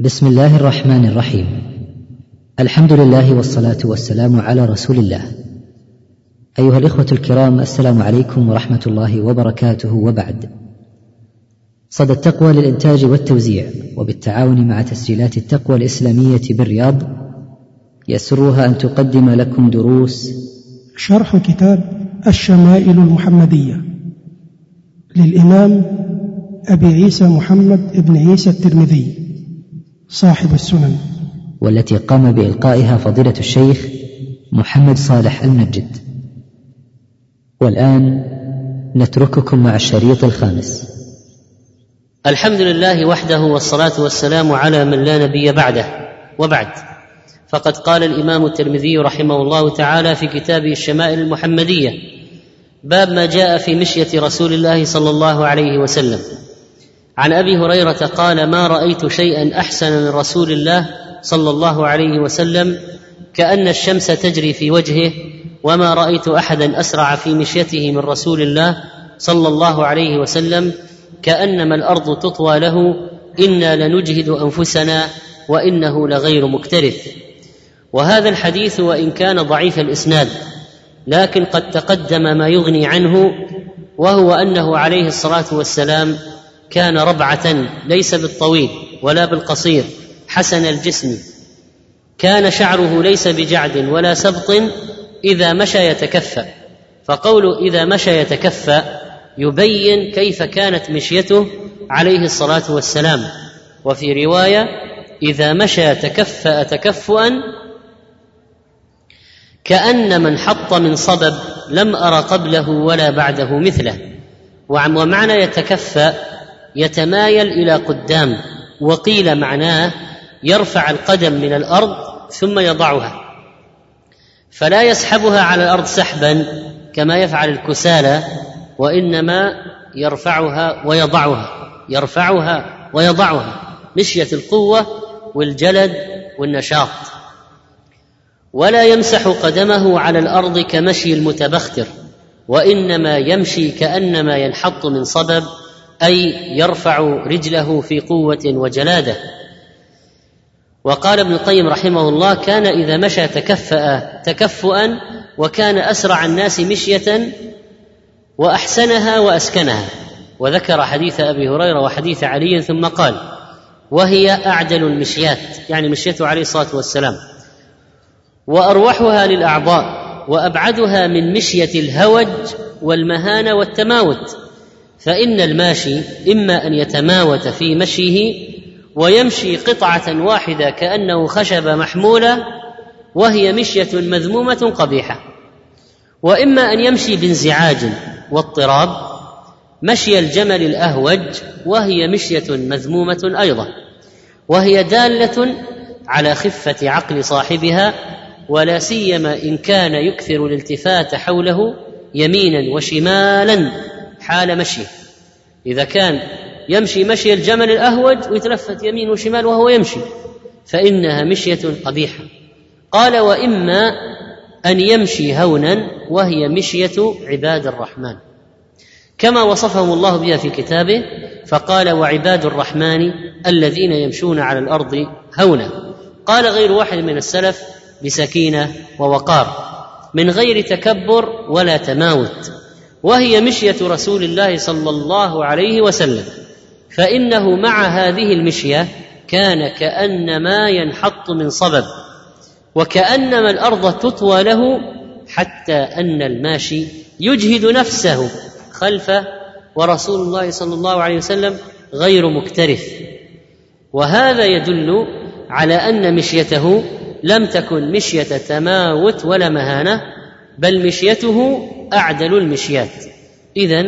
بسم الله الرحمن الرحيم الحمد لله والصلاه والسلام على رسول الله ايها الاخوه الكرام السلام عليكم ورحمه الله وبركاته وبعد صدى التقوى للانتاج والتوزيع وبالتعاون مع تسجيلات التقوى الاسلاميه بالرياض يسرها ان تقدم لكم دروس شرح كتاب الشمائل المحمديه للامام ابي عيسى محمد بن عيسى الترمذي صاحب السنن. والتي قام بإلقائها فضيلة الشيخ محمد صالح المجد والآن نترككم مع الشريط الخامس. الحمد لله وحده والصلاة والسلام على من لا نبي بعده. وبعد. فقد قال الإمام الترمذي رحمه الله تعالى في كتابه الشمائل المحمدية باب ما جاء في مشية رسول الله صلى الله عليه وسلم. عن أبي هريرة قال ما رأيت شيئا أحسن من رسول الله صلى الله عليه وسلم كأن الشمس تجري في وجهه وما رأيت احدا أسرع في مشيته من رسول الله صلى الله عليه وسلم كأنما الأرض تطوى له إنا لنجهد أنفسنا وإنه لغير مكترث. وهذا الحديث وإن كان ضعيف الإسناد لكن قد تقدم ما يغني عنه وهو أنه عليه الصلاة والسلام كان ربعة ليس بالطويل ولا بالقصير حسن الجسم. كان شعره ليس بجعد ولا سبط إذا مشى يتكفأ. فقول إذا مشى يتكفأ يبين كيف كانت مشيته عليه الصلاة والسلام. وفي رواية إذا مشى تكفأ تكفؤا كأن من حط من صبب لم أر قبله ولا بعده مثله. ومعنى يتكفأ يتمايل إلى قدام وقيل معناه يرفع القدم من الأرض ثم يضعها. فلا يسحبها على الأرض سحبا كما يفعل الكسالى وإنما يرفعها ويضعها يرفعها ويضعها. مشية القوة والجلد والنشاط. ولا يمسح قدمه على الأرض كمشي المتبختر وإنما يمشي كأنما ينحط من صبب أي يرفع رجله في قوة وجلاده وقال ابن القيم رحمه الله كان إذا مشى تكفأ تكفؤا وكان أسرع الناس مشية وأحسنها وأسكنها. وذكر حديث أبي هريرة وحديث علي ثم قال وهي أعدل المشيات. يعني مشيته عليه الصلاة والسلام. وأروحها للأعضاء وأبعدها من مشية الهوج والمهانة والتماوت. فإن الماشي إما أن يتماوت في مشيه ويمشي قطعة واحدة كأنه خشبه محمولة وهي مشية مذمومة قبيحة وإما أن يمشي بانزعاج واضطراب مشي الجمل الأهوج وهي مشية مذمومة أيضا وهي دالة على خفة عقل صاحبها ولا سيما إن كان يكثر الالتفات حوله يمينا وشمالا حال مشيه. إذا كان يمشي مشي الجمل الأهوج ويتلفت يمين وشمال وهو يمشي. فإنها مشية قبيحة. قال وإما أن يمشي هونا وهي مشية عباد الرحمن. كما وصفهم الله بها في كتابه فقال وعباد الرحمن الذين يمشون على الأرض هونا. قال غير واحد من السلف بسكينة ووقار. من غير تكبر ولا تماوت. وهي مشية رسول الله صلى الله عليه وسلم. فإنه مع هذه المشية كان كأنما ينحط من صبب وكأنما الأرض تطوى له حتى أن الماشي يجهد نفسه خلفه ورسول الله صلى الله عليه وسلم غير مكترث. وهذا يدل على أن مشيته لم تكن مشية تماوت ولا مهانة بل مشيته أعدل المشيات. اذا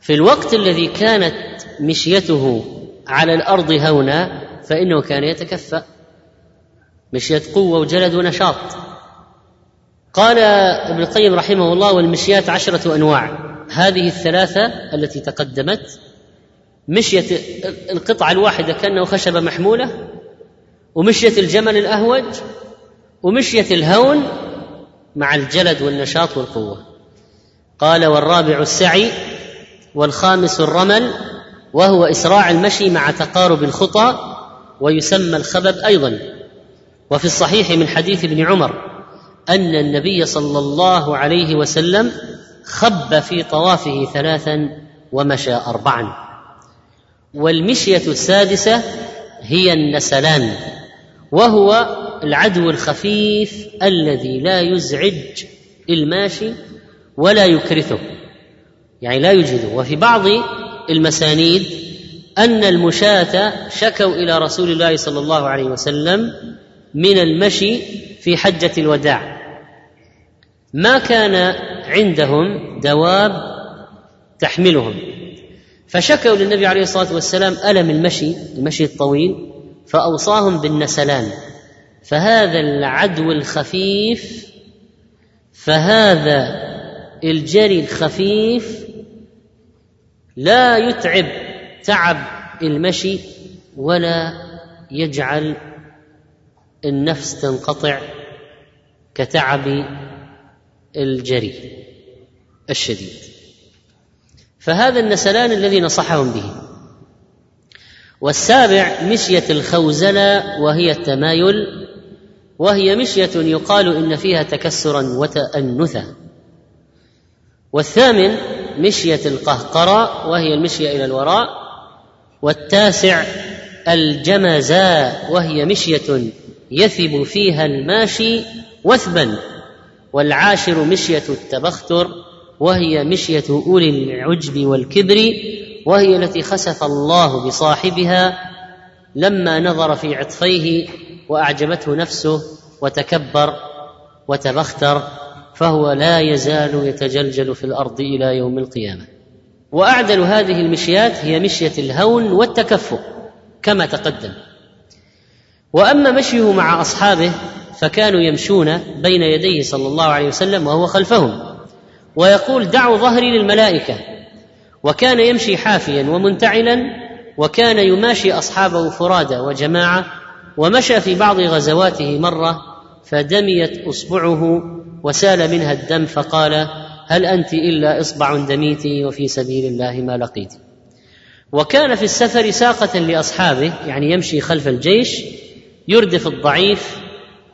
في الوقت الذي كانت مشيته على الأرض هونا فإنه كان يتكفأ. مشية قوة وجلد ونشاط. قال ابن القيم رحمه الله والمشيات عشرة أنواع. هذه الثلاثة التي تقدمت. مشية القطعة الواحدة كأنه خشبه محمولة ومشية الجمل الأهوج ومشية الهون مع الجلد والنشاط والقوة. قال والرابع السعي والخامس الرمل وهو إسراع المشي مع تقارب الخطى ويسمى الخبب أيضا. وفي الصحيح من حديث ابن عمر أن النبي صلى الله عليه وسلم خب في طوافه ثلاثا ومشى اربعا. والمشية السادسة هي النسلان وهو العدو الخفيف الذي لا يزعج الماشي ولا يكرثه. يعني لا يجهده. وفي بعض المسانيد أن المشاة شكوا إلى رسول الله صلى الله عليه وسلم من المشي في حجة الوداع. ما كان عندهم دواب تحملهم. فشكوا للنبي عليه الصلاة والسلام ألم المشي المشي الطويل فأوصاهم بالنسلان. فهذا العدو الخفيف فهذا الجري الخفيف لا يتعب تعب المشي ولا يجعل النفس تنقطع كتعب الجري الشديد. فهذا النسلان الذي نصحهم به. والسابع مشية الخوزلة وهي التمايل وهي مشية يقال إن فيها تكسرا وتأنثا. والثامن مشية القهقرة وهي المشية إلى الوراء. والتاسع الجمزاء وهي مشية يثب فيها الماشي وثبا. والعاشر مشية التبختر وهي مشية أولي العجب والكبر وهي التي خسف الله بصاحبها لما نظر في عطفيه وأعجبته نفسه وتكبر وتبختر فهو لا يزال يتجلجل في الأرض إلى يوم القيامة. وأعدل هذه المشيات هي مشية الهون والتكفؤ كما تقدم. وأما مشيه مع أصحابه فكانوا يمشون بين يديه صلى الله عليه وسلم وهو خلفهم ويقول دعوا ظهري للملائكة. وكان يمشي حافيا ومنتعلا وكان يماشي أصحابه فرادى وجماعة ومشى في بعض غزواته مرة فدميت أصبعه وسال منها الدم فقال هل أنت إلا إصبع دميت وفي سبيل الله ما لقيت. وكان في السفر ساقة لأصحابه يعني يمشي خلف الجيش يردف الضعيف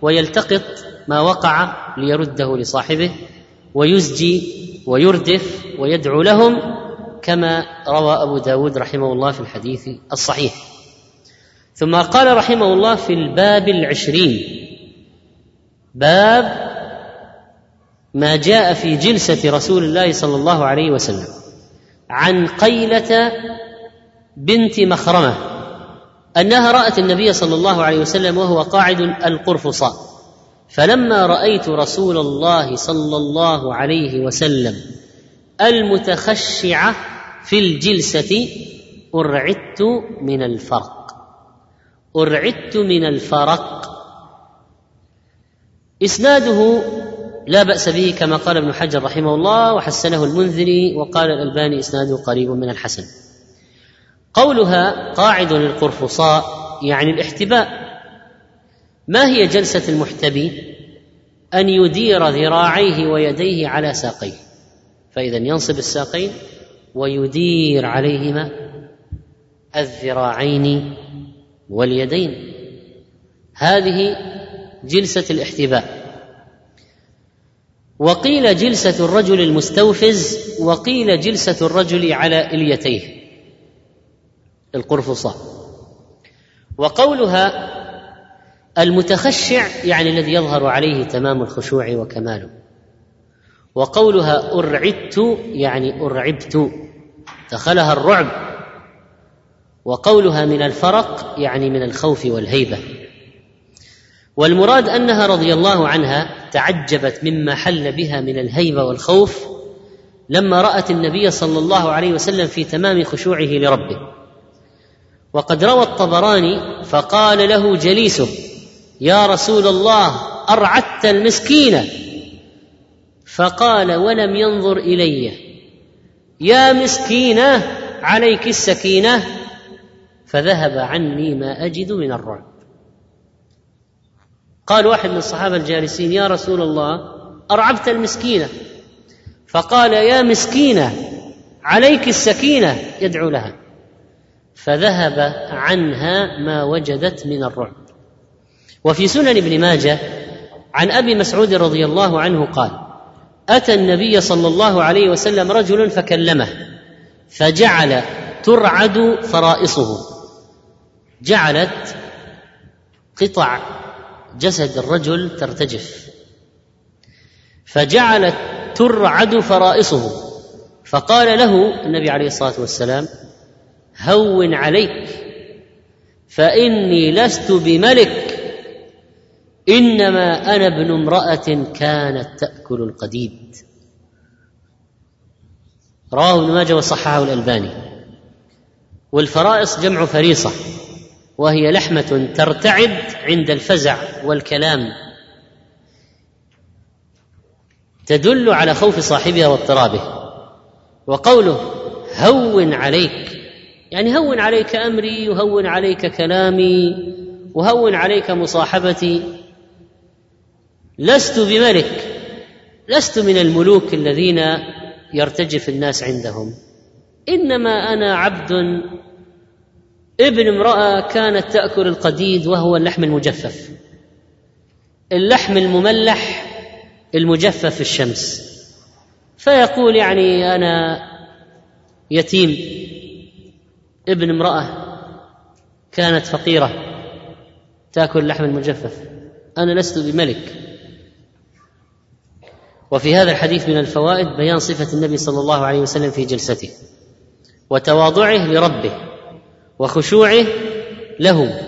ويلتقط ما وقع ليرده لصاحبه ويزجي ويردف ويدعو لهم كما روى أبو داود رحمه الله في الحديث الصحيح. ثم قال رحمه الله في الباب العشرين. باب ما جاء في جلسة رسول الله صلى الله عليه وسلم عن قيلة بنت مخرمة أنها رأت النبي صلى الله عليه وسلم وهو قاعد القرفصاء فلما رأيت رسول الله صلى الله عليه وسلم المتخشعة في الجلسة أرعدت من الفرق. أرعدت من الفرق. إسناده لا بأس به كما قال ابن حجر رحمه الله وحسنه المنذري وقال الألباني إسناده قريب من الحسن. قولها قاعد للقرفصاء يعني الاحتباء. ما هي جلسة المحتبي؟ أن يدير ذراعيه ويديه على ساقيه. فإذا ينصب الساقين ويدير عليهما الذراعين واليدين. هذه جلسة الاحتباء. وقيل جلسة الرجل المستوفز وقيل جلسة الرجل على إليتيه. القرفصاء. وقولها المتخشع يعني الذي يظهر عليه تمام الخشوع وكماله. وقولها أرعدت يعني أرعبت دخلها الرعب. وقولها من الفرق يعني من الخوف والهيبة. والمراد أنها رضي الله عنها تعجبت مما حل بها من الهيبة والخوف لما رأت النبي صلى الله عليه وسلم في تمام خشوعه لربه. وقد روى الطبراني فقال له جليسه يا رسول الله أرعدت المسكينة فقال ولم ينظر إلي. يا مسكينة عليك السكينة. فذهب عني ما أجد من الرعب. قال واحد من الصحابة الجالسين يا رسول الله أرعبت المسكينة؟ فقال يا مسكينة عليك السكينة يدعو لها. فذهب عنها ما وجدت من الرعب. وفي سنن ابن ماجه عن أبي مسعود رضي الله عنه قال أتى النبي صلى الله عليه وسلم رجل فكلمه فجعل ترعد فرائصه. جعلت قطع جسد الرجل ترتجف فجعلت ترعد فرائصه. فقال له النبي عليه الصلاة والسلام هون عليك فإني لست بملك إنما أنا ابن امرأة كانت تأكل القديد. رواه ابن ماجه وصححه الألباني. والفرائص جمع فريصة. وهي لحمة ترتعد عند الفزع والكلام. تدل على خوف صاحبها واضطرابه. وقوله هون عليك يعني هون عليك أمري وهون عليك كلامي وهون عليك مصاحبتي. لست بملك لست من الملوك الذين يرتجف الناس عندهم. إنما أنا عبد ابن امرأة كانت تأكل القديد وهو اللحم المجفف. اللحم المملح المجفف في الشمس. فيقول يعني أنا يتيم. ابن امرأة كانت فقيرة تأكل اللحم المجفف. أنا لست بملك. وفي هذا الحديث من الفوائد بيان صفة النبي صلى الله عليه وسلم في جلسته وتواضعه لربه. وخشوعه له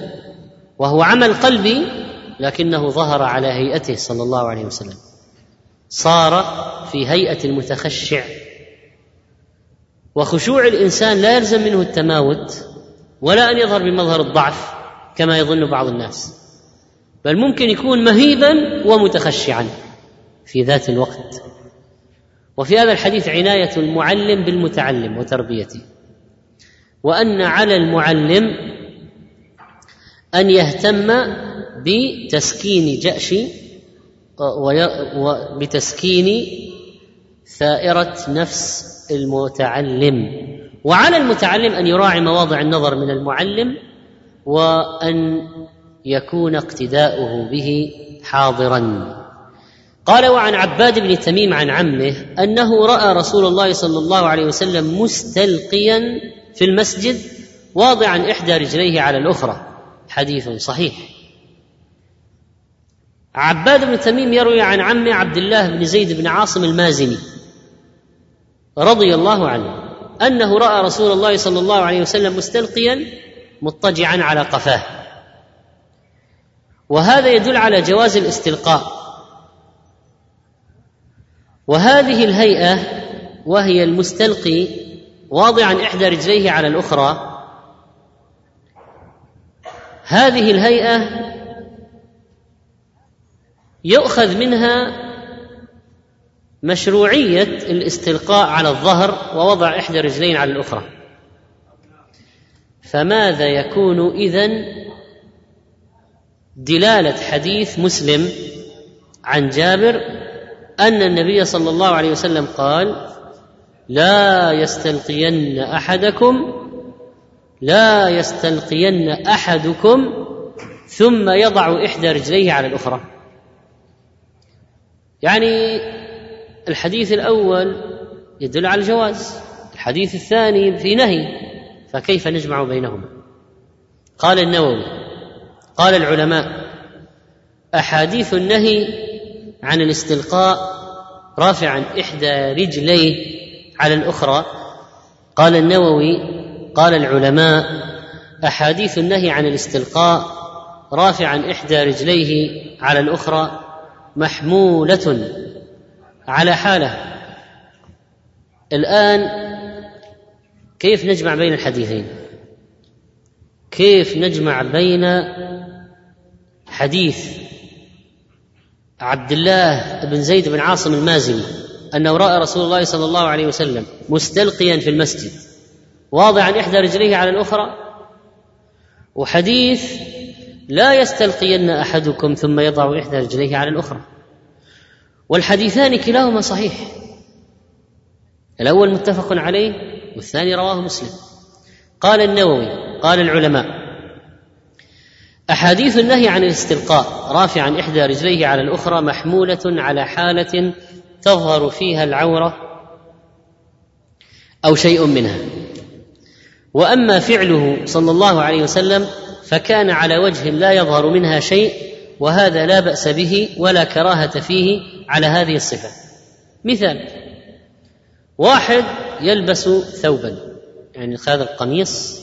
وهو عمل قلبي لكنه ظهر على هيئته صلى الله عليه وسلم. صار في هيئة المتخشع. وخشوع الإنسان لا يلزم منه التماوت ولا أن يظهر بمظهر الضعف كما يظن بعض الناس. بل ممكن يكون مهيبا ومتخشعا في ذات الوقت. وفي هذا الحديث عناية المعلم بالمتعلم وتربيته. وأن على المعلم أن يهتم بتسكين جأش وبتسكين ثائرة نفس المتعلم. وعلى المتعلم أن يراعي مواضع النظر من المعلم وأن يكون اقتداؤه به حاضرا. قال وعن عباد بن تميم عن عمه أنه رأى رسول الله صلى الله عليه وسلم مستلقيا في المسجد واضعا إحدى رجليه على الأخرى. حديث صحيح. عباد بن تميم يروي عن عمه عبد الله بن زيد بن عاصم المازني رضي الله عنه أنه رأى رسول الله صلى الله عليه وسلم مستلقيا مضطجعا على قفاه. وهذا يدل على جواز الاستلقاء. وهذه الهيئة وهي المستلقي واضعا إحدى رجليه على الأخرى. هذه الهيئة يؤخذ منها مشروعية الاستلقاء على الظهر ووضع إحدى الرجلين على الأخرى. فماذا يكون إذن دلالة حديث مسلم عن جابر أن النبي صلى الله عليه وسلم قال لا يستلقين أحدكم لا يستلقين أحدكم ثم يضع إحدى رجليه على الأخرى. يعني الحديث الأول يدل على الجواز الحديث الثاني في نهي فكيف نجمع بينهما؟ قال النووي قال العلماء أحاديث النهي عن الاستلقاء رافعا إحدى رجليه على الأخرى قال النووي قال العلماء أحاديث النهي عن الاستلقاء رافعا إحدى رجليه على الأخرى محمولة على حالة. الآن كيف نجمع بين الحديثين؟ كيف نجمع بين حديث عبد الله بن زيد بن عاصم المازني؟ انه راى رسول الله صلى الله عليه وسلم مستلقيا في المسجد واضعا إحدى رجليه على الأخرى وحديث لا يستلقين أحدكم ثم يضع إحدى رجليه على الأخرى. والحديثان كلاهما صحيح. الأول متفق عليه والثاني رواه مسلم. قال النووي قال العلماء أحاديث النهي عن الاستلقاء رافعا إحدى رجليه على الأخرى محمولة على حالة تظهر فيها العورة أو شيء منها. وأما فعله صلى الله عليه وسلم فكان على وجه لا يظهر منها شيء وهذا لا بأس به ولا كراهة فيه على هذه الصفة. مثال واحد يلبس ثوبا يعني هذا القميص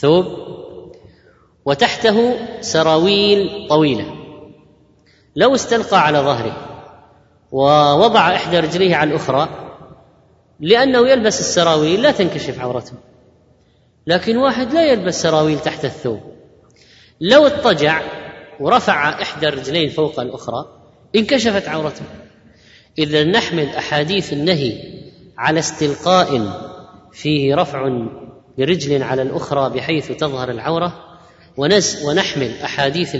ثوب وتحته سراويل طويلة. لو استلقى على ظهره ووضع إحدى رجليه على الأخرى لأنه يلبس السراويل لا تنكشف عورته. لكن واحد لا يلبس سراويل تحت الثوب. لو اضطجع ورفع إحدى الرجلين فوق الأخرى انكشفت عورته. إذا نحمل أحاديث النهي على استلقاء فيه رفع برجل على الأخرى بحيث تظهر العورة ونز ونحمل أحاديث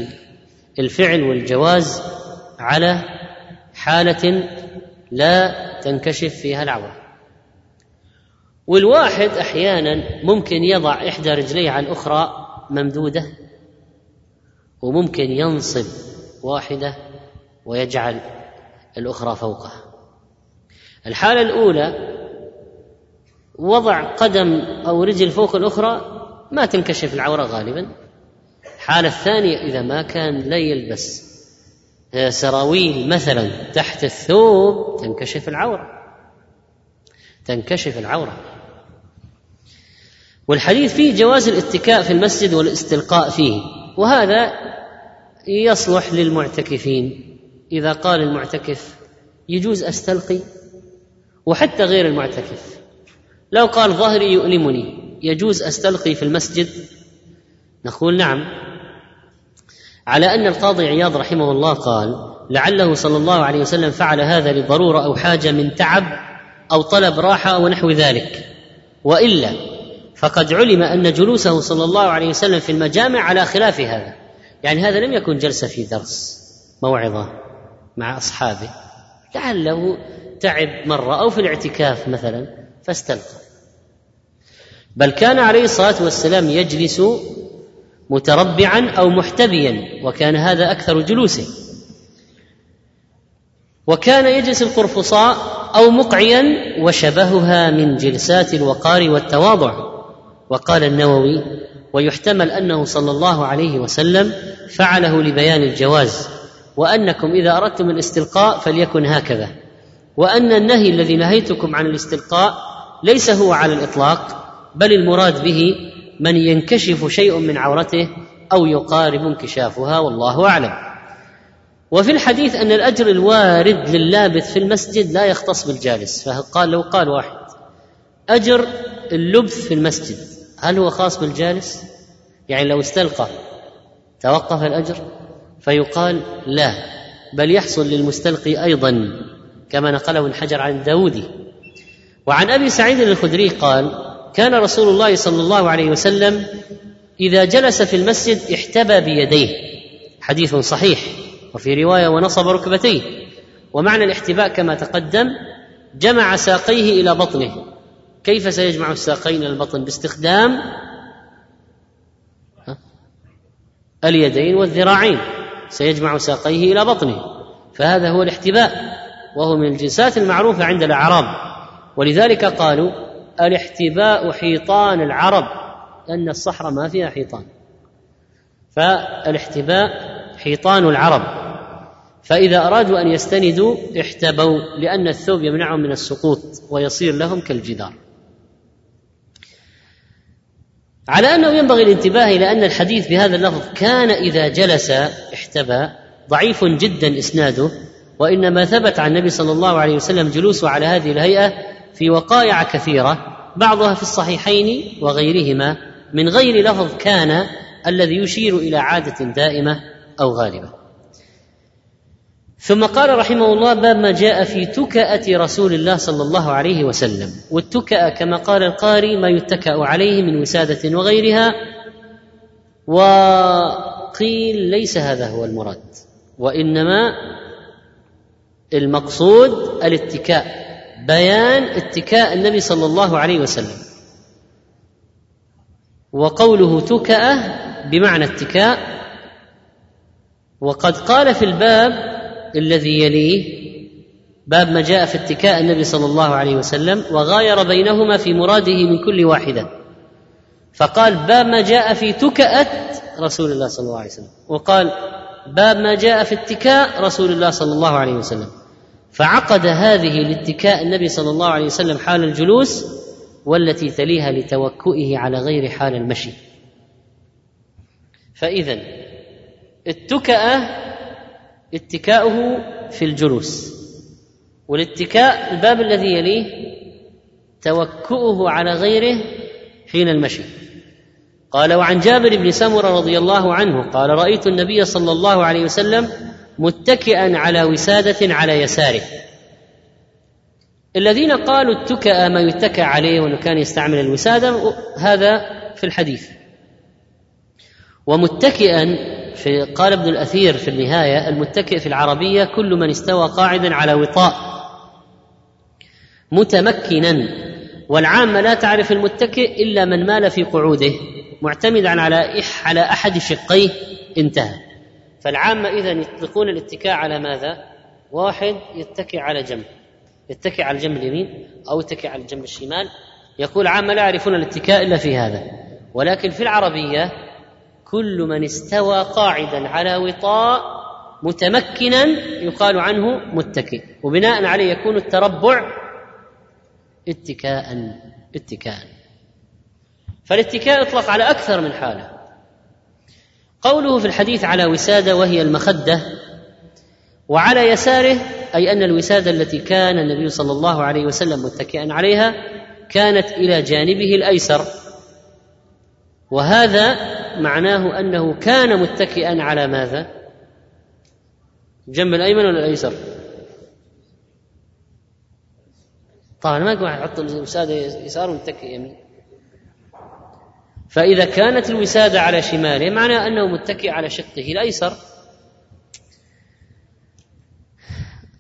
الفعل والجواز على حالة لا تنكشف فيها العورة. والواحد أحيانا ممكن يضع إحدى رجليه على الأخرى ممدودة وممكن ينصب واحدة ويجعل الأخرى فوقها. الحالة الأولى وضع قدم أو رجل فوق الأخرى ما تنكشف العورة غالبا. الحالة الثانية إذا ما كان لا يلبس سراويل مثلا تحت الثوب تنكشف العورة. تنكشف العورة. والحديث فيه جواز الاتكاء في المسجد والاستلقاء فيه وهذا يصلح للمعتكفين. إذا قال المعتكف يجوز أستلقي وحتى غير المعتكف. لو قال ظهري يؤلمني يجوز أستلقي في المسجد؟ نقول نعم. على أن القاضي عياض رحمه الله قال لعله صلى الله عليه وسلم فعل هذا لضرورة أو حاجة من تعب أو طلب راحة ونحو ذلك. وإلا فقد علم أن جلوسه صلى الله عليه وسلم في المجامع على خلاف هذا. يعني هذا لم يكن جلسة في درس موعظة مع أصحابه. لعله تعب مرة أو في الاعتكاف مثلا فاستلقى. بل كان عليه الصلاة والسلام يجلس متربعا أو محتبيا وكان هذا أكثر جلوسه. وكان يجلس القرفصاء أو مقعيا وشبهها من جلسات الوقار والتواضع. وقال النووي ويحتمل أنه صلى الله عليه وسلم فعله لبيان الجواز وأنكم إذا أردتم الاستلقاء فليكن هكذا. وأن النهي الذي نهيتكم عن الاستلقاء ليس هو على الإطلاق بل المراد به من ينكشف شيء من عورته أو يقارب انكشافها والله أعلم. وفي الحديث أن الأجر الوارد لللابث في المسجد لا يختص بالجالس. فقال لو قال واحد أجر اللبث في المسجد هل هو خاص بالجالس؟ يعني لو استلقى توقف الأجر؟ فيقال لا بل يحصل للمستلقي أيضا كما نقله ابن حجر عن داودي وعن أبي سعيد الخدري قال كان رسول الله صلى الله عليه وسلم إذا جلس في المسجد احتبى بيديه. حديث صحيح وفي رواية ونصب ركبتيه. ومعنى الاحتباء كما تقدم جمع ساقيه إلى بطنه. كيف سيجمع الساقين إلى البطن؟ باستخدام اليدين والذراعين. سيجمع ساقيه إلى بطنه. فهذا هو الاحتباء وهو من الجنسات المعروفة عند الأعراب. ولذلك قالوا الاحتباء حيطان العرب لأن الصحراء ما فيها حيطان. فالاحتباء حيطان العرب. فإذا أرادوا أن يستندوا احتبوا لأن الثوب يمنعهم من السقوط ويصير لهم كالجدار. على أنه ينبغي الانتباه إلى أن الحديث بهذا اللفظ كان إذا جلس احتبى ضعيف جدا إسناده وإنما ثبت عن النبي صلى الله عليه وسلم جلوسه على هذه الهيئة في وقائع كثيرة. بعضها في الصحيحين وغيرهما من غير لفظ كان الذي يشير إلى عادة دائمة أو غالبة. ثم قال رحمه الله باب ما جاء في تكأة رسول الله صلى الله عليه وسلم. والتكأة كما قال القاري ما يتكأ عليه من وسادة وغيرها. وقيل ليس هذا هو المراد وإنما المقصود الاتكاء. بيان اتكاء النبي صلى الله عليه وسلم. وقوله تكأة بمعنى اتكاء. وقد قال في الباب الذي يليه باب ما جاء في اتكاء النبي صلى الله عليه وسلم وغاير بينهما في مراده من كل واحدة. فقال باب ما جاء في تكأة رسول الله صلى الله عليه وسلم. وقال باب ما جاء في اتكاء رسول الله صلى الله عليه وسلم. فعقد هذه لاتكاء النبي صلى الله عليه وسلم حال الجلوس والتي تليها لتوكئه على غير حال المشي. فإذا التكأة اتكاؤه في الجلوس والاتكاء الباب الذي يليه توكؤه على غيره حين المشي. قال وعن جابر بن سمرة رضي الله عنه قال رأيت النبي صلى الله عليه وسلم متكئا على وسادة على يساره. الذين قالوا اتكأ ما يتكى عليه وإنه كان يستعمل الوسادة هذا في الحديث. ومتكئا في قال ابن الأثير في النهاية المتكئ في العربية كل من استوى قاعدا على وطاء متمكنا. والعامة لا تعرف المتكئ إلا من مال في قعوده معتمدا على على أحد شقيه انتهى. فالعامة اذا يطلقون الاتكاء على ماذا؟ واحد يتكئ على جنب. يتكئ على الجنب اليمين أو يتكئ على الجنب الشمال. يقول عامة لا يعرفون الاتكاء إلا في هذا. ولكن في العربية كل من استوى قاعدا على وطاء متمكنا يقال عنه متكئ. وبناء عليه يكون التربع اتكاء اتكاء. فالاتكاء يطلق على أكثر من حالة. قوله في الحديث على وسادة وهي المخدة وعلى يساره أي أن الوسادة التي كان النبي صلى الله عليه وسلم متكئا عليها كانت إلى جانبه الأيسر. وهذا معناه أنه كان متكئا على ماذا؟ الجنب الأيمن ولا الأيسر؟ طبعا ما يقول يحط الوسادة يسار ويتكئ يمين. فإذا كانت الوسادة على شماله معناه أنه متكئ على شقه الأيسر.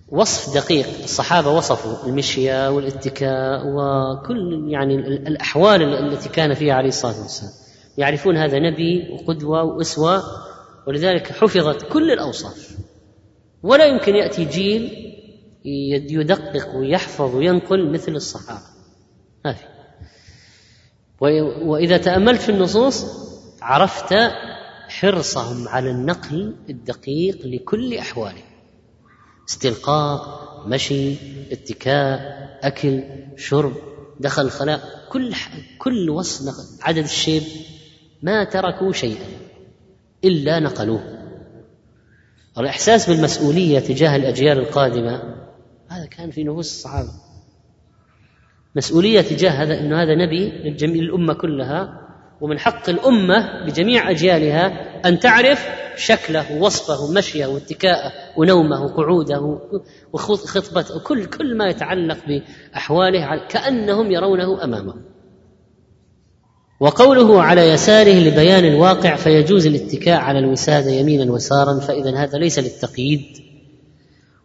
وصف دقيق. الصحابة وصفوا المشية والاتكاء وكل يعني الأحوال التي كان فيها عليه الصلاة والسلام. يعرفون هذا نبي وقدوة وأسوة ولذلك حفظت كل الأوصاف. ولا يمكن يأتي جيل يدقق ويحفظ وينقل مثل الصحابة. ما في وإذا تأملت في النصوص عرفت حرصهم على النقل الدقيق لكل احواله استلقاء مشي اتكاء أكل شرب دخل الخلاء كل كل وصف عدد الشيب ما تركوا شيئا إلا نقلوه. الإحساس بالمسؤولية تجاه الأجيال القادمة هذا كان في نفوس الصحابة. مسؤولية تجاه هذا أنه هذا نبي للجميع الأمة كلها ومن حق الأمة بجميع أجيالها أن تعرف شكله ووصفه ومشيه واتكاءه ونومه وقعوده وخطبته وكل كل ما يتعلق بأحواله كأنهم يرونه أمامهم وقوله على يساره لبيان الواقع فيجوز الاتكاء على الوسادة يمينا وسارا فإذا هذا ليس للتقييد.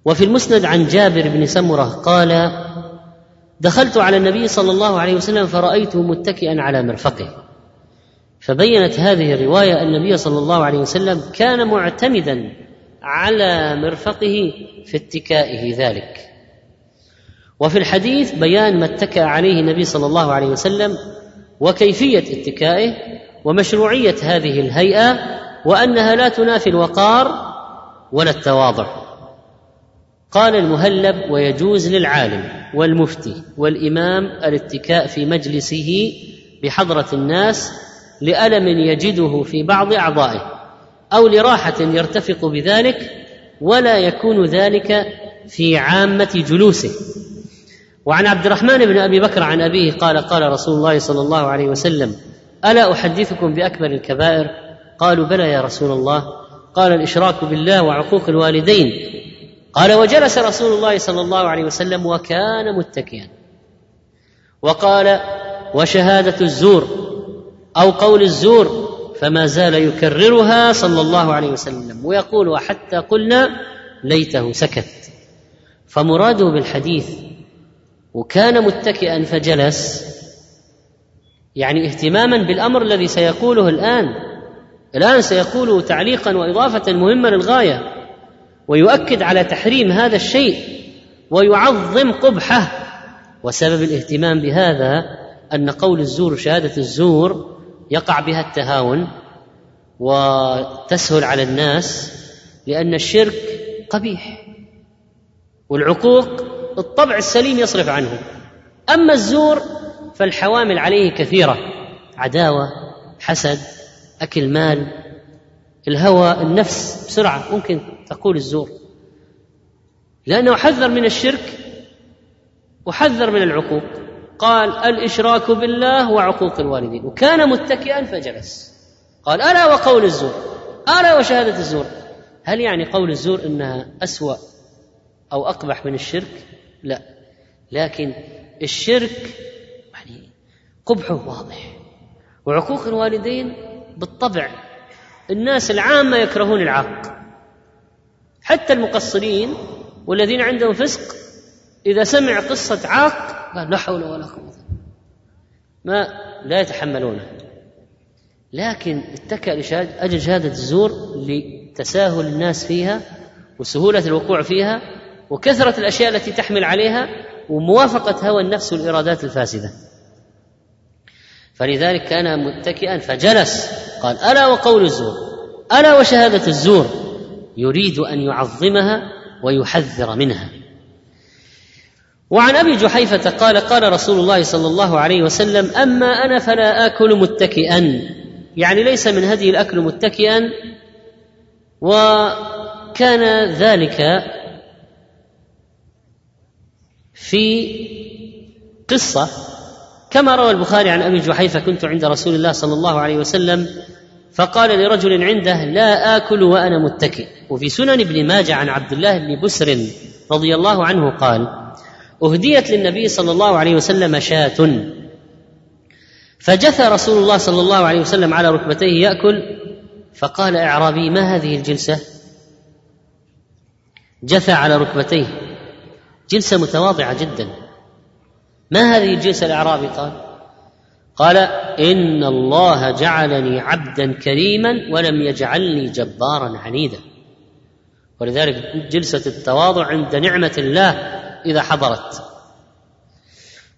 وفي المسند عن جابر بن سمرة قال دخلت على النبي صلى الله عليه وسلم فرأيته متكئا على مرفقه. فبينت هذه الرواية أن النبي صلى الله عليه وسلم كان معتمدا على مرفقه في اتكائه ذلك. وفي الحديث بيان ما اتكأ عليه النبي صلى الله عليه وسلم وكيفية اتكائه ومشروعية هذه الهيئة وأنها لا تنافي الوقار ولا التواضع. قال المهلب ويجوز للعالم والمفتي والإمام الاتكاء في مجلسه بحضرة الناس لألم يجده في بعض أعضائه أو لراحة يرتفق بذلك ولا يكون ذلك في عامة جلوسه. وعن عبد الرحمن بن أبي بكر عن أبيه قال قال رسول الله صلى الله عليه وسلم ألا أحدثكم بأكبر الكبائر؟ قالوا بلى يا رسول الله. قال الإشراك بالله وعقوق الوالدين. قال وجلس رسول الله صلى الله عليه وسلم وكان متكئا. وقال وشهادة الزور أو قول الزور فما زال يكررها صلى الله عليه وسلم. ويقول وحتى قلنا ليته سكت. فمراده بالحديث وكان متكئا فجلس يعني اهتماما بالأمر الذي سيقوله الآن. الآن سيقوله تعليقا وإضافة مهمة للغاية. ويؤكد على تحريم هذا الشيء ويعظم قبحه. وسبب الاهتمام بهذا أن قول الزور شهادة الزور يقع بها التهاون وتسهل على الناس لأن الشرك قبيح والعقوق الطبع السليم يصرف عنه. أما الزور فالحوامل عليه كثيرة عداوة حسد أكل مال الهوى النفس بسرعة. ممكن تقول الزور. لأنه حذر من الشرك وحذر من العقوق. قال الإشراك بالله وعقوق الوالدين. وكان متكئا فجلس. قال ألا وقول الزور؟ ألا وشهادة الزور؟ هل يعني قول الزور إنها أسوأ أو أقبح من الشرك؟ لا. لكن الشرك يعني قبحه واضح. وعقوق الوالدين بالطبع الناس العامة يكرهون العاق. حتى المقصرين والذين عندهم فسق إذا سمع قصة عاق قال لا حول ولا قوة. ما لا يتحملونه. لكن اتكأ لأجل شهادة الزور لتساهل الناس فيها وسهولة الوقوع فيها وكثرة الأشياء التي تحمل عليها وموافقة هوى النفس والإرادات الفاسدة. فلذلك كان متكئا فجلس قال ألا وقول الزور؟ ألا وشهادة الزور؟ يريد أن يعظمها ويحذر منها. وعن أبي جحيفة قال قال رسول الله صلى الله عليه وسلم أما أنا فلا آكل متكئا. يعني ليس من هدي الأكل متكئا. وكان ذلك في قصة كما روى البخاري عن أبي جحيفة كنت عند رسول الله صلى الله عليه وسلم فقال لرجل عنده لا آكل وأنا متكئ. وفي سنن ابن ماجه عن عبد الله بن بسر رضي الله عنه قال أهديت للنبي صلى الله عليه وسلم شاة. فجثى رسول الله صلى الله عليه وسلم على ركبتيه يأكل فقال أعرابي ما هذه الجلسة؟ جثى على ركبتيه. جلسة متواضعة جدا. ما هذه الجلسة الأعرابي؟ قال قال إن الله جعلني عبدا كريما ولم يجعلني جبارا عنيدا. ولذلك جلسة التواضع عند نعمة الله إذا حضرت.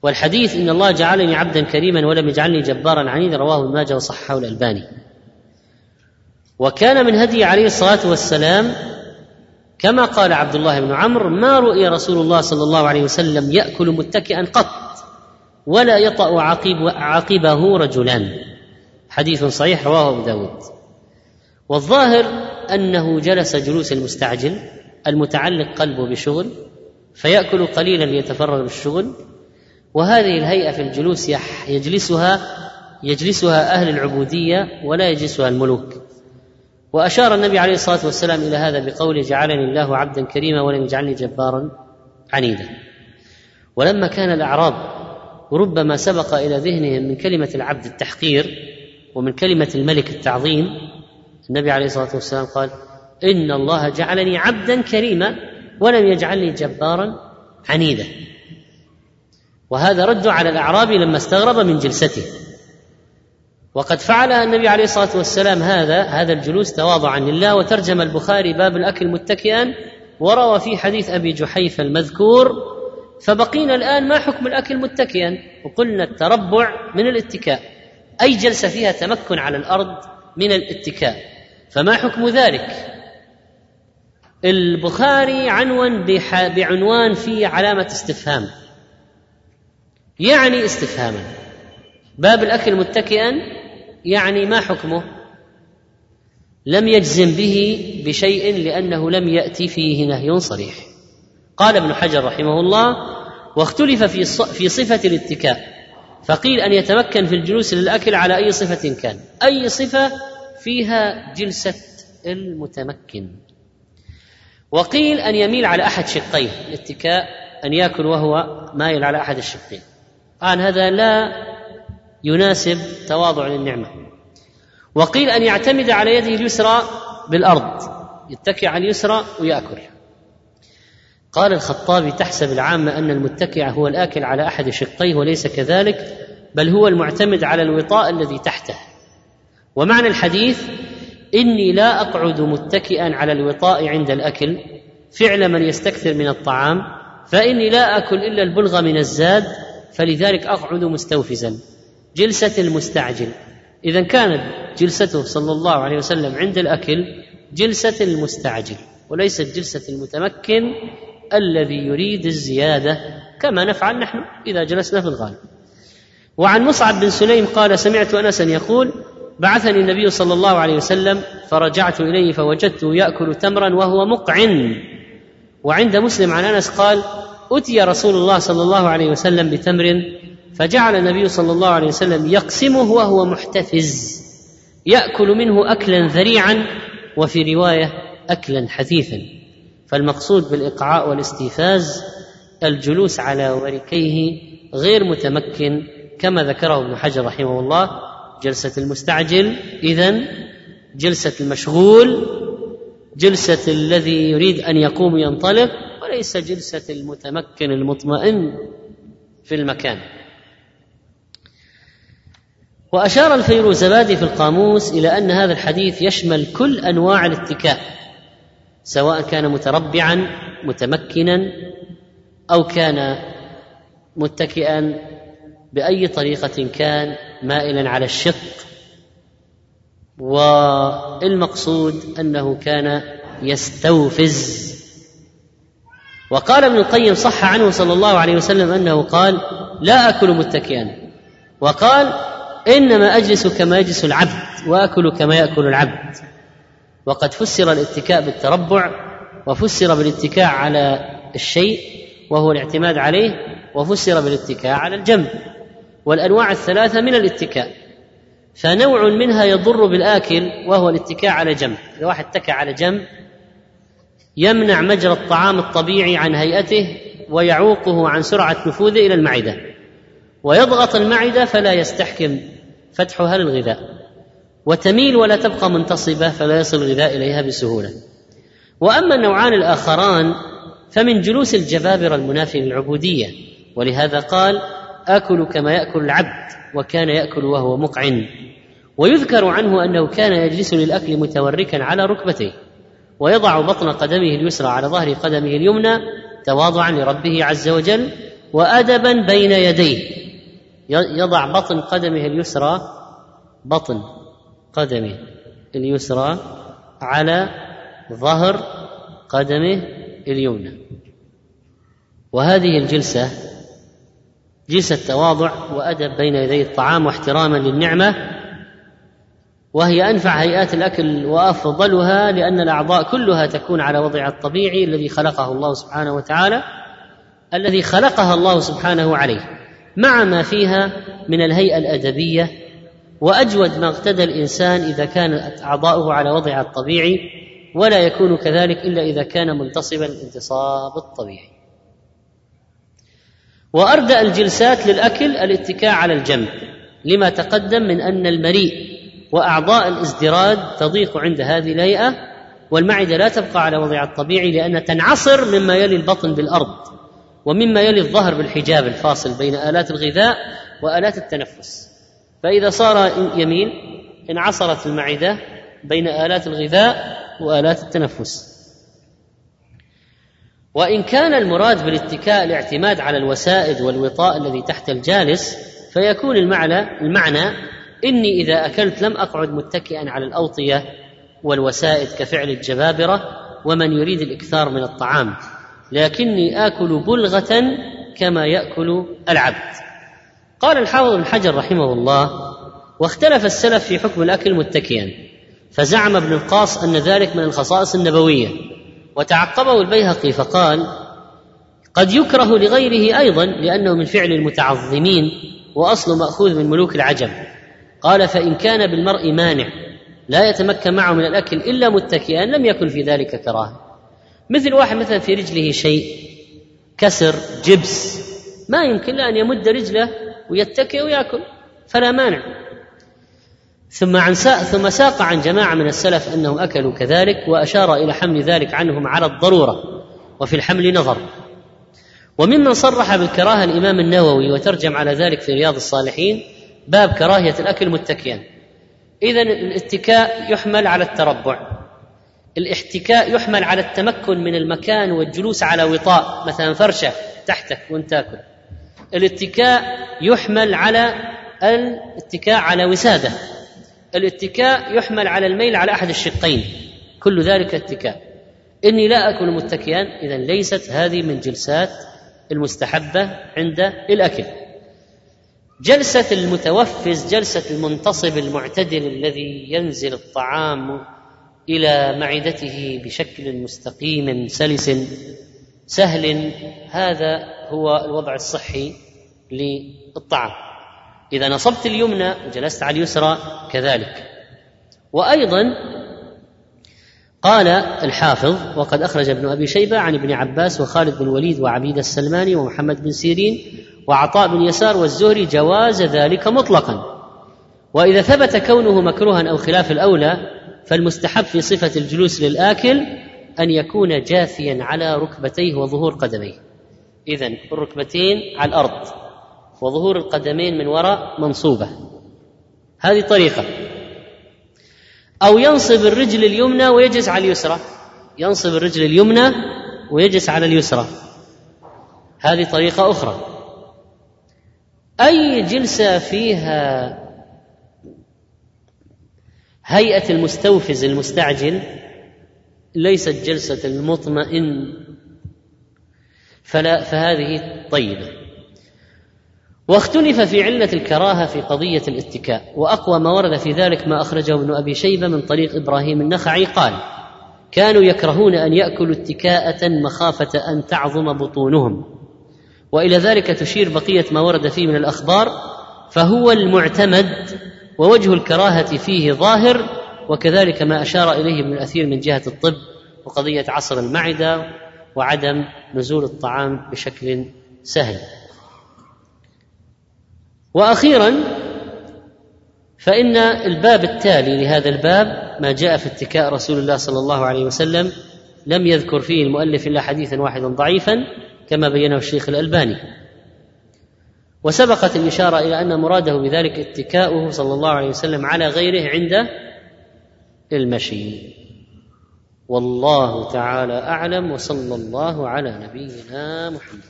والحديث إن الله جعلني عبدا كريما ولم يجعلني جبارا عنيدا رواه ابن ماجه وصححه الألباني. وكان من هدي عليه الصلاة والسلام كما قال عبد الله بن عمرو ما رؤي رسول الله صلى الله عليه وسلم يأكل متكئا قط ولا يطأ عقيب عقبه رجلان حديث صحيح رواه أبو داود. والظاهر أنه جلس جلوس المستعجل المتعلق قلبه بشغل فيأكل قليلا ليتفرغ للشغل وهذه الهيئة في الجلوس يجلسها يجلسها أهل العبودية ولا يجلسها الملوك. وأشار النبي عليه الصلاة والسلام إلى هذا بقوله جعلني الله عبدا كريما ولم يجعلني جبارا عنيدا. ولما كان الأعراب ربما سبق إلى ذهنهم من كلمة العبد التحقير ومن كلمة الملك التعظيم النبي عليه الصلاة والسلام قال إن الله جعلني عبدا كريما ولم يجعلني جبارا عنيدا. وهذا رد على الأعرابي لما استغرب من جلسته. وقد فعلها النبي عليه الصلاة والسلام هذا هذا الجلوس تواضعا لله وترجم البخاري باب الأكل متكئا وروى في حديث أبي جحيفه المذكور فبقينا الآن ما حكم الأكل متكئا؟ وقلنا التربع من الاتكاء. أي جلسة فيها تمكن على الأرض من الاتكاء. فما حكم ذلك؟ البخاري عنون بعنوان فيه علامة استفهام. يعني استفهاما. باب الأكل متكئا يعني ما حكمه؟ لم يجزم به بشيء لأنه لم يأتي فيه نهي صريح. قال ابن حجر رحمه الله واختلف في في صفة الاتكاء فقيل أن يتمكن في الجلوس للأكل على أي صفة كان. أي صفة؟ فيها جلسة المتمكن. وقيل أن يميل على أحد شقيه الاتكاء أن يأكل وهو مايل على أحد الشقين. قال هذا لا يناسب تواضع للنعمة. وقيل أن يعتمد على يده اليسرى بالأرض يتكئ على اليسرى ويأكل. قال الخطابي تحسب العامه أن المتكئ هو الآكل على أحد شقيه وليس كذلك بل هو المعتمد على الوطاء الذي تحته. ومعنى الحديث إني لا أقعد متكئا على الوطاء عند الأكل فعل من يستكثر من الطعام فإني لا آكل إلا البلغ من الزاد فلذلك أقعد مستوفزا. جلسة المستعجل. إذا كانت جلسته صلى الله عليه وسلم عند الأكل جلسة المستعجل وليست جلسة المتمكن الذي يريد الزيادة كما نفعل نحن إذا جلسنا في الغالب. وعن مصعب بن سليم قال سمعت انسا يقول بعثني النبي صلى الله عليه وسلم فرجعت إليه فوجدته يأكل تمرا وهو مقعن. وعند مسلم عن أنس قال أتي رسول الله صلى الله عليه وسلم بتمر فجعل النبي صلى الله عليه وسلم يقسمه وهو محتفز يأكل منه اكلا ذريعا وفي رواية اكلا حثيثا. فالمقصود بالإقعاء والاستيفاز الجلوس على وركيه غير متمكن كما ذكره ابن حجر رحمه الله جلسة المستعجل اذا جلسة المشغول جلسة الذي يريد أن يقوم ينطلق وليس جلسة المتمكن المطمئن في المكان. وأشار الفيروزبادي في القاموس إلى أن هذا الحديث يشمل كل أنواع الاتكاء سواء كان متربعا متمكنا أو كان متكئا بأي طريقة كان مائلا على الشق. والمقصود أنه كان يستوفز. وقال ابن القيم صح عنه صلى الله عليه وسلم أنه قال لا أكل متكئا وقال إنما أجلس كما يجلس العبد وأكل كما يأكل العبد. وقد فسر الاتكاء بالتربع وفسر بالاتكاء على الشيء وهو الاعتماد عليه وفسر بالاتكاء على الجنب. والأنواع الثلاثة من الاتكاء. فنوع منها يضر بالآكل وهو الاتكاء على جنب. إذا واحد اتكى على جنب يمنع مجرى الطعام الطبيعي عن هيئته ويعوقه عن سرعة نفوذه إلى المعدة. ويضغط المعدة فلا يستحكم فتحها للغذاء. وتميل ولا تبقى منتصبة فلا يصل الغذاء إليها بسهولة. وأما النوعان الآخران فمن جلوس الجبابرة المنافي للعبودية. ولهذا قال اكل كما يأكل العبد وكان يأكل وهو مقعن. ويذكر عنه أنه كان يجلس للأكل متوركا على ركبتيه. ويضع بطن قدمه اليسرى على ظهر قدمه اليمنى تواضعا لربه عز وجل وأدبا بين يديه. يضع بطن قدمه اليسرى بطن قدمه اليسرى على ظهر قدمه اليمنى. وهذه الجلسة جلسة تواضع وأدب بين يدي الطعام واحتراما للنعمة وهي أنفع هيئات الأكل وأفضلها لأن الأعضاء كلها تكون على وضعها الطبيعي الذي خلقه الله سبحانه وتعالى الذي خلقها الله سبحانه عليه. مع ما فيها من الهيئة الأدبية وأجود ما اقتدى الإنسان إذا كانت أعضاؤه على وضعها الطبيعي ولا يكون كذلك إلا إذا كان منتصبا الانتصاب الطبيعي. وأردأ الجلسات للأكل الاتكاء على الجنب لما تقدم من أن المريء وأعضاء الازدراد تضيق عند هذه الهيئة والمعدة لا تبقى على وضعها الطبيعي لانها تنعصر مما يلي البطن بالأرض. ومما يلي الظهر بالحجاب الفاصل بين آلات الغذاء وآلات التنفس. فإذا صار يمين انعصرت المعدة بين آلات الغذاء وآلات التنفس. وإن كان المراد بالاتكاء الاعتماد على الوسائد والوطاء الذي تحت الجالس فيكون المعنى المعنى إني إذا أكلت لم أقعد متكئا على الأوطية والوسائد كفعل الجبابرة ومن يريد الإكثار من الطعام. لكني آكل بلغة كما يأكل العبد. قال الحافظ بن حجر رحمه الله واختلف السلف في حكم الأكل متكئا فزعم ابن القاص أن ذلك من الخصائص النبوية وتعقبه البيهقي فقال قد يكره لغيره أيضا لأنه من فعل المتعظمين وأصل مأخوذ من ملوك العجم. قال فإن كان بالمرء مانع لا يتمكن معه من الأكل إلا متكئا لم يكن في ذلك كراهة. مثل واحد مثلا في رجله شيء كسر جبس ما يمكن له أن يمد رجله ويتكئ ويأكل فلا مانع. ثم عن ساق ثم ساق عن جماعة من السلف أنهم أكلوا كذلك وأشار إلى حمل ذلك عنهم على الضرورة وفي الحمل نظر. وممن صرح بالكراهة الإمام النووي وترجم على ذلك في رياض الصالحين باب كراهية الأكل متكئا. اذا الاتكاء يحمل على التربع. الاحتكاء يحمل على التمكن من المكان والجلوس على وطاء مثلا فرشة تحتك وأنت تأكل. الاتكاء يحمل على الاتكاء على وسادة. الاتكاء يحمل على الميل على أحد الشقين. كل ذلك اتكاء. إني لا أكل متكئا اذا ليست هذه من جلسات المستحبة عند الأكل. جلسة المتوفز جلسة المنتصب المعتدل الذي ينزل الطعام إلى معدته بشكل مستقيم سلس سهل. هذا هو الوضع الصحي للطعام. إذا نصبت اليمنى وجلست على اليسرى كذلك. وأيضا قال الحافظ وقد أخرج ابن أبي شيبة عن ابن عباس وخالد بن الوليد وعبيد السلماني ومحمد بن سيرين وعطاء بن يسار والزهري جواز ذلك مطلقا. وإذا ثبت كونه مكروها أو خلاف الأولى فالمستحب في صفة الجلوس للآكل أن يكون جاثيا على ركبتيه وظهور قدميه. اذا الركبتين على الأرض وظهور القدمين من وراء منصوبة. هذه طريقة. أو ينصب الرجل اليمنى ويجلس على اليسرى. ينصب الرجل اليمنى ويجلس على اليسرى. هذه طريقة أخرى. أي جلسة فيها هيئة المستوفز المستعجل ليست جلسة المطمئن. فلا فهذه طيبة. واختلف في علة الكراهة في قضية الاتكاء وأقوى ما ورد في ذلك ما أخرجه ابن أبي شيبة من طريق إبراهيم النخعي. قال كانوا يكرهون أن يأكلوا اتكاءة مخافة أن تعظم بطونهم. وإلى ذلك تشير بقية ما ورد فيه من الأخبار فهو المعتمد ووجه الكراهة فيه ظاهر وكذلك ما أشار إليه ابن الأثير من جهة الطب وقضية عصر المعدة وعدم نزول الطعام بشكل سهل. وأخيرا فإن الباب التالي لهذا الباب ما جاء في اتكاء رسول الله صلى الله عليه وسلم لم يذكر فيه المؤلف إلا حديثا واحدا ضعيفا كما بينه الشيخ الألباني. وسبقت الإشارة إلى أن مراده بذلك اتكاؤه صلى الله عليه وسلم على غيره عند المشي. والله تعالى أعلم وصلى الله على نبينا محمد.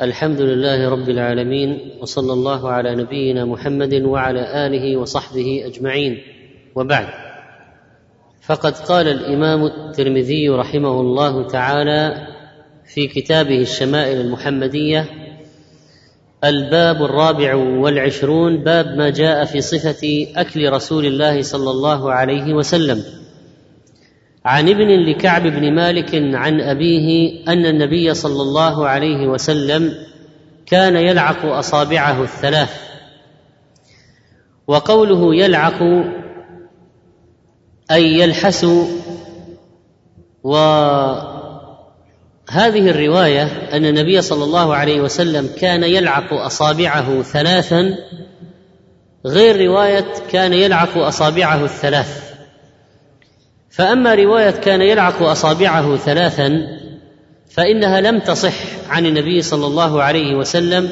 الحمد لله رب العالمين وصلى الله على نبينا محمد وعلى آله وصحبه أجمعين. وبعد فقد قال الإمام الترمذي رحمه الله تعالى في كتابه الشمائل المحمدية الباب الرابع والعشرون باب ما جاء في صفة أكل رسول الله صلى الله عليه وسلم. عن ابن لكعب بن مالك عن أبيه أن النبي صلى الله عليه وسلم كان يلعق أصابعه الثلاث. وقوله يلعق أي يلحس وهذه الرواية أن النبي صلى الله عليه وسلم كان يلعق أصابعه ثلاثا غير رواية كان يلعق أصابعه الثلاث. فأما رواية كان يلعق أصابعه ثلاثا فإنها لم تصح عن النبي صلى الله عليه وسلم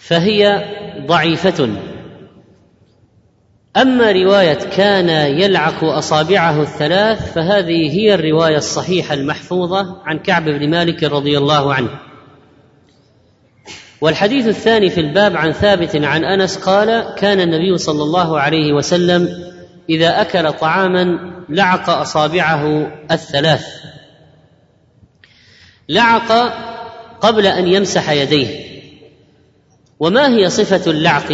فهي ضعيفة. أما رواية كان يلعق أصابعه الثلاث فهذه هي الرواية الصحيحة المحفوظة عن كعب بن مالك رضي الله عنه. والحديث الثاني في الباب عن ثابت عن أنس قال كان النبي صلى الله عليه وسلم إذا أكل طعاما لعق أصابعه الثلاث. لعق قبل أن يمسح يديه. وما هي صفة اللعق؟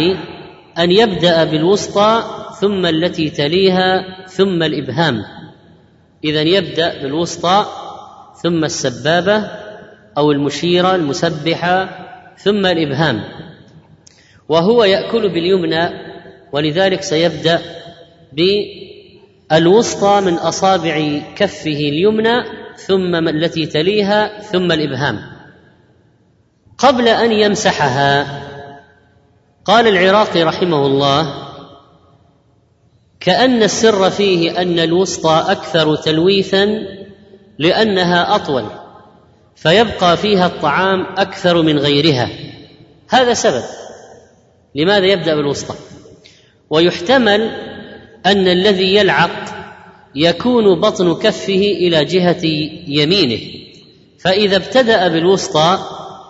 أن يبدأ بالوسطى ثم التي تليها ثم الإبهام. اذا يبدأ بالوسطى ثم السبابة أو المشيرة المسبحة ثم الإبهام. وهو يأكل باليمنى ولذلك سيبدأ بالوسطى من أصابع كفه اليمنى ثم التي تليها ثم الإبهام. قبل أن يمسحها قال العراقي رحمه الله كأن السر فيه أن الوسطى أكثر تلويثا لأنها أطول فيبقى فيها الطعام أكثر من غيرها. هذا سبب لماذا يبدأ بالوسطى. ويحتمل أن الذي يلعق يكون بطن كفه إلى جهة يمينه فإذا ابتدأ بالوسطى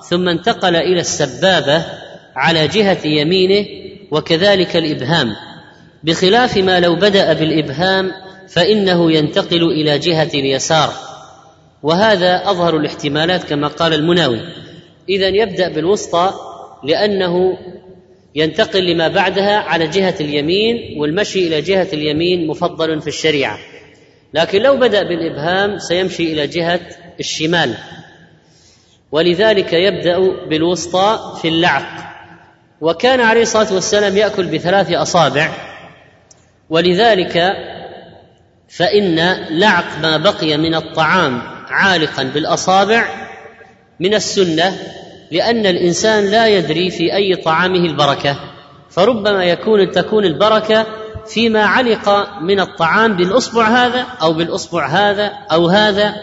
ثم انتقل إلى السبابة على جهة يمينه وكذلك الإبهام. بخلاف ما لو بدأ بالإبهام فإنه ينتقل إلى جهة اليسار وهذا أظهر الاحتمالات كما قال المناوي. اذا يبدأ بالوسطى لأنه ينتقل لما بعدها على جهة اليمين والمشي إلى جهة اليمين مفضل في الشريعة. لكن لو بدأ بالإبهام سيمشي إلى جهة الشمال. ولذلك يبدأ بالوسطى في اللعق. وكان عليه الصلاة والسلام يأكل بثلاث أصابع. ولذلك فإن لعق ما بقي من الطعام عالقا بالأصابع من السنة لأن الإنسان لا يدري في أي طعامه البركة. فربما يكون تكون البركة فيما علق من الطعام بالأصبع هذا أو بالأصبع هذا أو هذا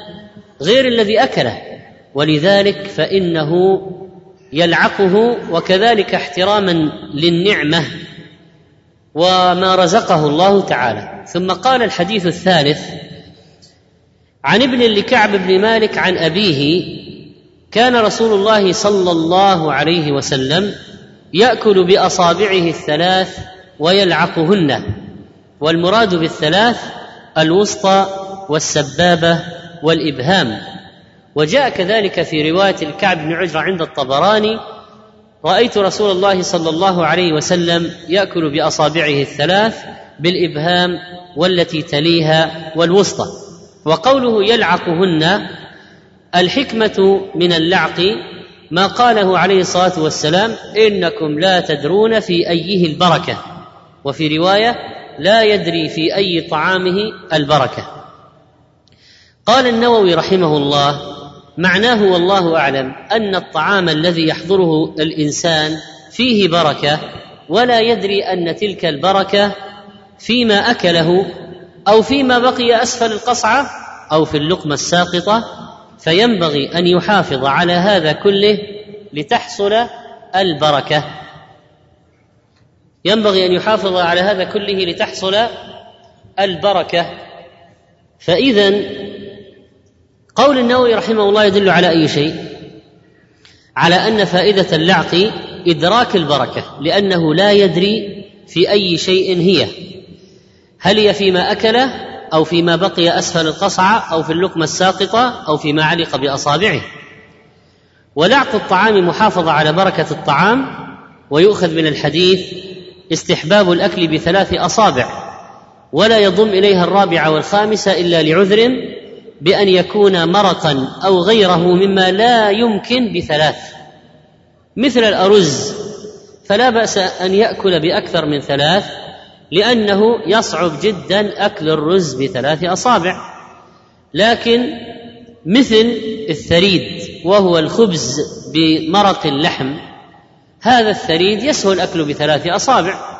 غير الذي أكله. ولذلك فإنه يلعقه وكذلك احتراما للنعمة وما رزقه الله تعالى. ثم قال الحديث الثالث عن ابن لكعب بن مالك عن أبيه كان رسول الله صلى الله عليه وسلم يأكل بأصابعه الثلاث ويلعقهن والمراد بالثلاث الوسطى والسبابة والإبهام. وجاء كذلك في رواية الكعب بن عجرة عند الطبراني رأيت رسول الله صلى الله عليه وسلم يأكل بأصابعه الثلاث بالإبهام والتي تليها والوسطى وقوله يلعقهن الحكمة من اللعق ما قاله عليه الصلاة والسلام إنكم لا تدرون في أيه البركة وفي رواية لا يدري في أي طعامه البركة. قال النووي رحمه الله معناه والله أعلم أن الطعام الذي يحضره الإنسان فيه بركة ولا يدري أن تلك البركة فيما أكله أو فيما بقي أسفل القصعة أو في اللقمة الساقطة فينبغي أن يحافظ على هذا كله لتحصل البركة. ينبغي أن يحافظ على هذا كله لتحصل البركة. فاذا قول النووي رحمه الله يدل على أي شيء؟ على أن فائدة اللعق إدراك البركة لأنه لا يدري في أي شيء هي. هل هي فيما اكله أو فيما بقي أسفل القصعه أو في اللقمة الساقطة أو فيما علق بأصابعه؟ ولعق الطعام محافظه على بركة الطعام ويؤخذ من الحديث استحباب الأكل بثلاث أصابع ولا يضم إليها الرابعه والخامسه إلا لعذر بأن يكون مرقا أو غيره مما لا يمكن بثلاث. مثل الأرز فلا بأس أن يأكل بأكثر من ثلاث لأنه يصعب جدا أكل الرز بثلاث أصابع. لكن مثل الثريد وهو الخبز بمرق اللحم هذا الثريد يسهل الأكل بثلاث أصابع.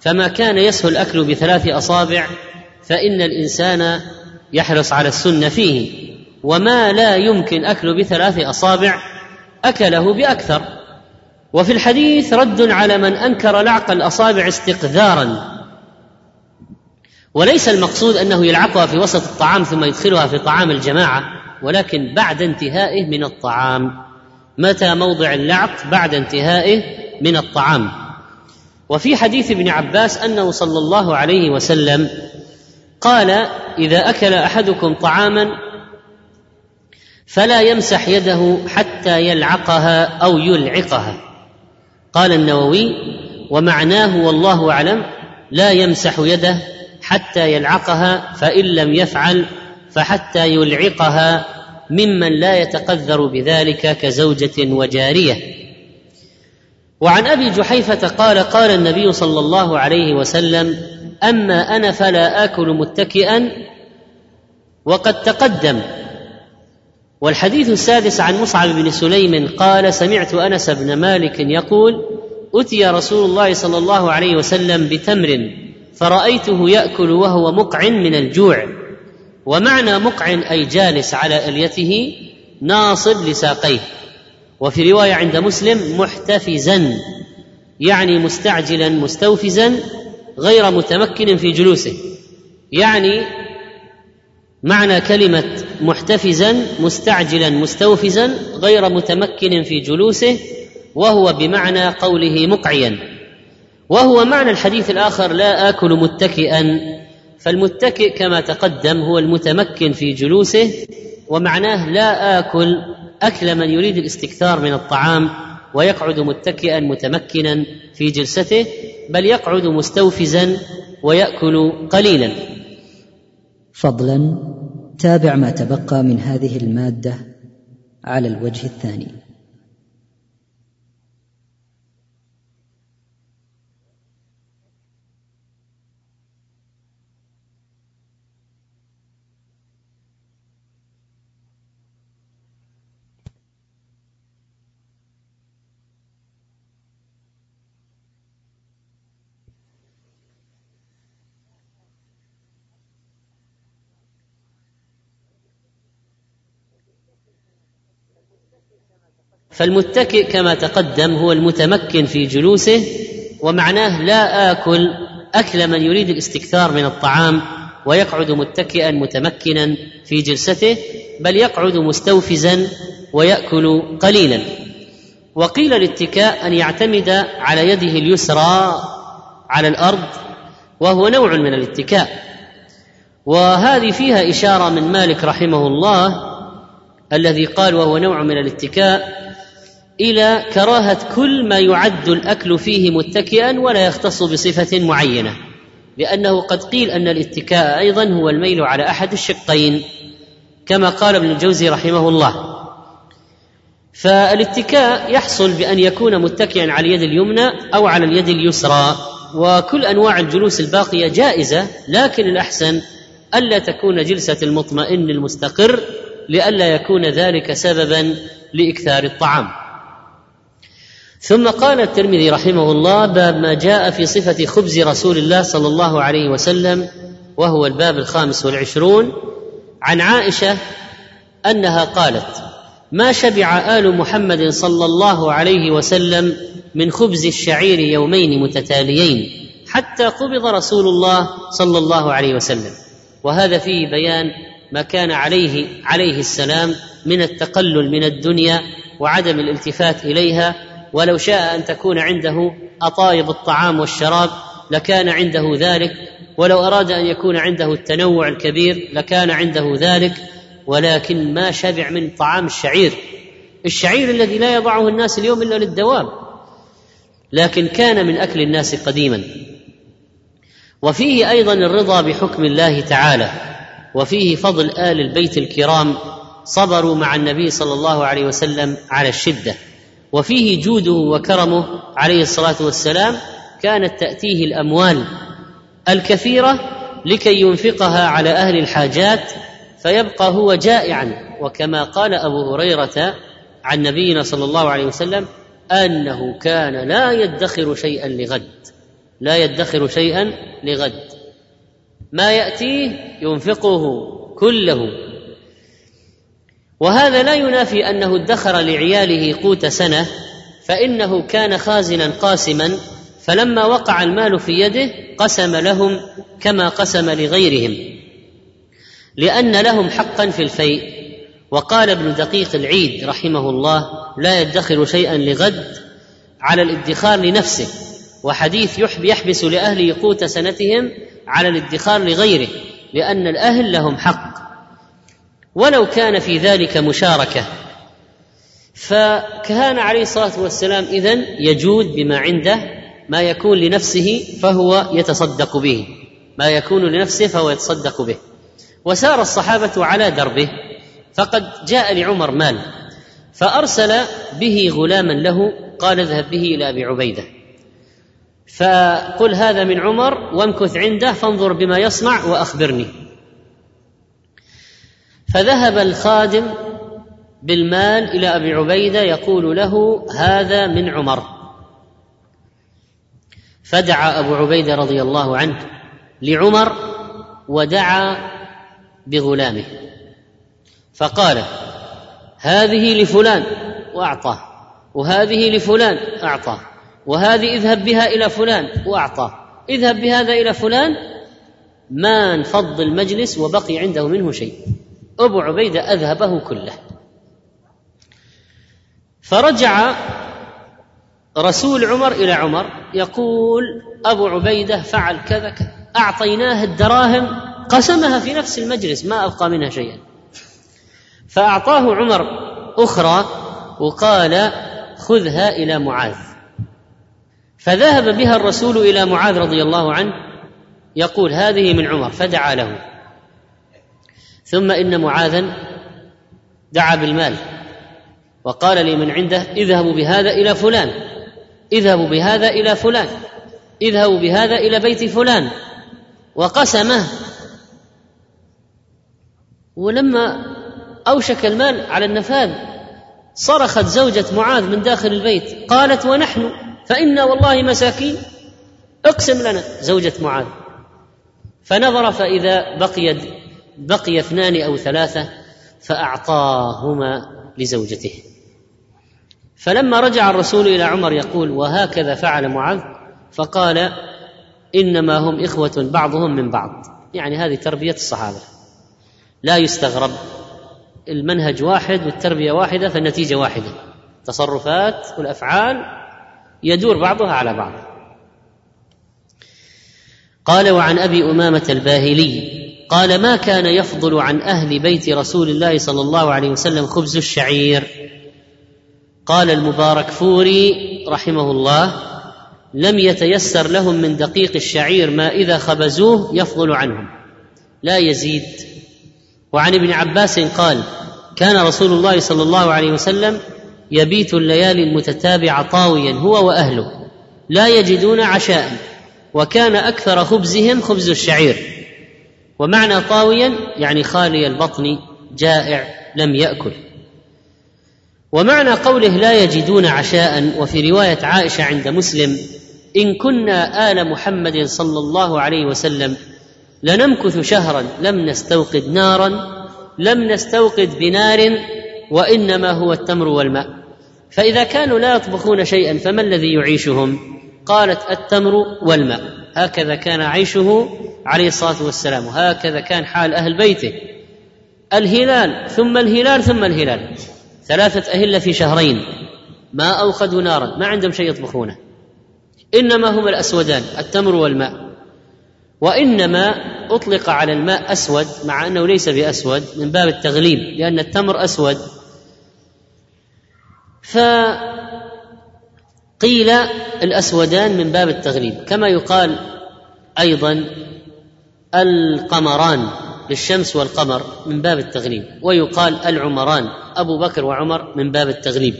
فما كان يسهل الأكل بثلاث أصابع فإن الإنسان يحرص على السنة فيه وما لا يمكن اكله بثلاث أصابع أكله بأكثر. وفي الحديث رد على من أنكر لعق الأصابع استقذارا. وليس المقصود أنه يلعقها في وسط الطعام ثم يدخلها في طعام الجماعة ولكن بعد انتهائه من الطعام. متى موضع اللعق بعد انتهائه من الطعام؟ وفي حديث ابن عباس أنه صلى الله عليه وسلم قال إذا أكل أحدكم طعاما فلا يمسح يده حتى يلعقها أو يلعقها. قال النووي ومعناه والله أعلم لا يمسح يده حتى يلعقها فإن لم يفعل فحتى يلعقها ممن لا يتقذر بذلك كزوجة وجارية. وعن أبي جحيفة قال قال النبي صلى الله عليه وسلم أما أنا فلا آكل متكئا وقد تقدم. والحديث السادس عن مصعب بن سليم قال سمعت أنس بن مالك يقول أتي رسول الله صلى الله عليه وسلم بتمر فرأيته يأكل وهو مقع من الجوع ومعنى مقع أي جالس على إليته ناصب لساقيه. وفي رواية عند مسلم محتفزا يعني مستعجلا مستوفزا غير متمكن في جلوسه. يعني معنى كلمة محتفزا مستعجلا مستوفزا غير متمكن في جلوسه وهو بمعنى قوله مقعيا. وهو معنى الحديث الآخر لا آكل متكئا. فالمتكئ كما تقدم هو المتمكن في جلوسه ومعناه لا آكل أكل من يريد الاستكثار من الطعام ويقعد متكئا متمكنا في جلسته. بل يقعد مستوفزا ويأكل قليلا. فضلا تابع ما تبقى من هذه المادة على الوجه الثاني. فالمتكئ كما تقدم هو المتمكن في جلوسه ومعناه لا آكل أكل من يريد الاستكثار من الطعام ويقعد متكئا متمكنا في جلسته بل يقعد مستوفزا ويأكل قليلا. وقيل الاتكاء أن يعتمد على يده اليسرى على الأرض وهو نوع من الاتكاء. وهذه فيها إشارة من مالك رحمه الله الذي قال وهو نوع من الاتكاء إلى كراهة كل ما يعد الأكل فيه متكئا ولا يختص بصفة معينة لأنه قد قيل أن الاتكاء أيضا هو الميل على أحد الشقين كما قال ابن الجوزي رحمه الله. فالاتكاء يحصل بأن يكون متكئا على اليد اليمنى أو على اليد اليسرى وكل أنواع الجلوس الباقية جائزة لكن الأحسن ألا تكون جلسة المطمئن المستقر لئلا يكون ذلك سببا لإكثار الطعام. ثم قال الترمذي رحمه الله باب ما جاء في صفة خبز رسول الله صلى الله عليه وسلم وهو الباب الخامس والعشرون عن عائشة أنها قالت ما شبع آل محمد صلى الله عليه وسلم من خبز الشعير يومين متتاليين حتى قبض رسول الله صلى الله عليه وسلم. وهذا فيه بيان ما كان عليه عليه السلام من التقلل من الدنيا وعدم الالتفات إليها ولو شاء أن تكون عنده أطايب الطعام والشراب لكان عنده ذلك ولو أراد أن يكون عنده التنوع الكبير لكان عنده ذلك ولكن ما شبع من طعام الشعير. الشعير الذي لا يضعه الناس اليوم إلا للدواب لكن كان من أكل الناس قديما. وفيه أيضا الرضا بحكم الله تعالى. وفيه فضل آل البيت الكرام صبروا مع النبي صلى الله عليه وسلم على الشدة. وفيه جوده وكرمه عليه الصلاة والسلام كانت تأتيه الأموال الكثيرة لكي ينفقها على أهل الحاجات فيبقى هو جائعا. وكما قال أبو هريرة عن نبينا صلى الله عليه وسلم أنه كان لا يدخر شيئا لغد. لا يدخر شيئا لغد. ما يأتيه ينفقه كله. وهذا لا ينافي أنه ادخر لعياله قوت سنة فإنه كان خازنا قاسما فلما وقع المال في يده قسم لهم كما قسم لغيرهم لأن لهم حقا في الفيء. وقال ابن دقيق العيد رحمه الله لا يدخر شيئا لغد على الادخار لنفسه. وحديث يحبس لاهله قوت سنتهم على الادخار لغيره لأن الأهل لهم حق. ولو كان في ذلك مشاركة فكان عليه الصلاة والسلام اذن يجود بما عنده ما يكون لنفسه فهو يتصدق به ما يكون لنفسه فهو يتصدق به. وسار الصحابة على دربه فقد جاء لعمر مال فأرسل به غلاما له قال اذهب به إلى أبي عبيدة. فقل هذا من عمر وامكث عنده فانظر بما يصنع وأخبرني. فذهب الخادم بالمال إلى أبي عبيدة يقول له هذا من عمر. فدعا أبو عبيدة رضي الله عنه لعمر ودعا بغلامه. فقال هذه لفلان وأعطاه وهذه لفلان أعطاه. وهذه اذهب بها إلى فلان وأعطاه. اذهب بهذا إلى فلان ما انفض المجلس وبقي عنده منه شيء. أبو عبيدة أذهبه كله. فرجع رسول عمر إلى عمر يقول أبو عبيدة فعل كذا كذا. أعطيناه الدراهم قسمها في نفس المجلس ما أبقى منها شيئا. فأعطاه عمر أخرى وقال خذها إلى معاذ. فذهب بها الرسول إلى معاذ رضي الله عنه يقول هذه من عمر فدعا له. ثم إن معاذا دعا بالمال وقال لمن عنده اذهبوا بهذا إلى فلان اذهبوا بهذا إلى فلان اذهبوا بهذا إلى بيت فلان. وقسمه. ولما أوشك المال على النفاذ صرخت زوجة معاذ من داخل البيت قالت ونحن؟ فإنا والله مساكين. اقسم لنا زوجة معاذ. فنظر فإذا بقي بقي اثنان أو ثلاثة فأعطاهما لزوجته. فلما رجع الرسول إلى عمر يقول وهكذا فعل معاذ؟ فقال إنما هم إخوة بعضهم من بعض. يعني هذه تربية الصحابة. لا يستغرب. المنهج واحد والتربية واحدة فالنتيجة واحدة. تصرفات والأفعال يدور بعضها على بعض. قال وعن أبي أمامة الباهلي قال ما كان يفضل عن أهل بيت رسول الله صلى الله عليه وسلم خبز الشعير؟ قال المبارك فوري رحمه الله لم يتيسر لهم من دقيق الشعير ما إذا خبزوه يفضل عنهم لا يزيد. وعن ابن عباس قال كان رسول الله صلى الله عليه وسلم يبيت الليالي المتتابعة طاويا هو وأهله لا يجدون عشاء وكان أكثر خبزهم خبز الشعير. ومعنى طاويا يعني خالي البطن جائع لم يأكل. ومعنى قوله لا يجدون عشاء وفي رواية عائشة عند مسلم إن كنا آل محمد صلى الله عليه وسلم لنمكث شهرا لم نستوقد نارا لم نستوقد بنار وإنما هو التمر والماء. فإذا كانوا لا يطبخون شيئا فما الذي يعيشهم؟ قالت التمر والماء. هكذا كان عيشه عليه الصلاة والسلام وهكذا كان حال أهل بيته. الهلال ثم الهلال ثم الهلال. ثلاثة اهله في شهرين. ما اوقدوا نارا ما عندهم شيء يطبخونه. إنما هما الأسودان التمر والماء. وإنما أطلق على الماء أسود مع أنه ليس بأسود من باب التغليب لأن التمر أسود. فقيل الأسودان من باب التغليب كما يقال أيضا القمران للشمس والقمر من باب التغليب ويقال العمران أبو بكر وعمر من باب التغليب.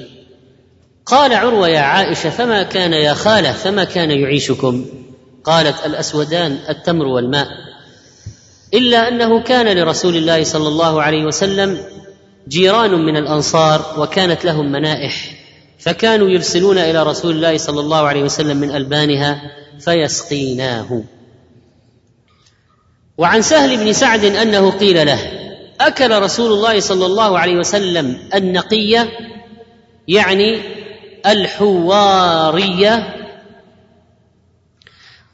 قال عروة يا عائشة فما كان يا خالة فما كان يعيشكم؟ قالت الأسودان التمر والماء إلا أنه كان لرسول الله صلى الله عليه وسلم جيران من الأنصار وكانت لهم منائح فكانوا يرسلون إلى رسول الله صلى الله عليه وسلم من ألبانها فيسقيناه. وعن سهل بن سعد أنه قيل له أكل رسول الله صلى الله عليه وسلم النقية يعني الحوارية؟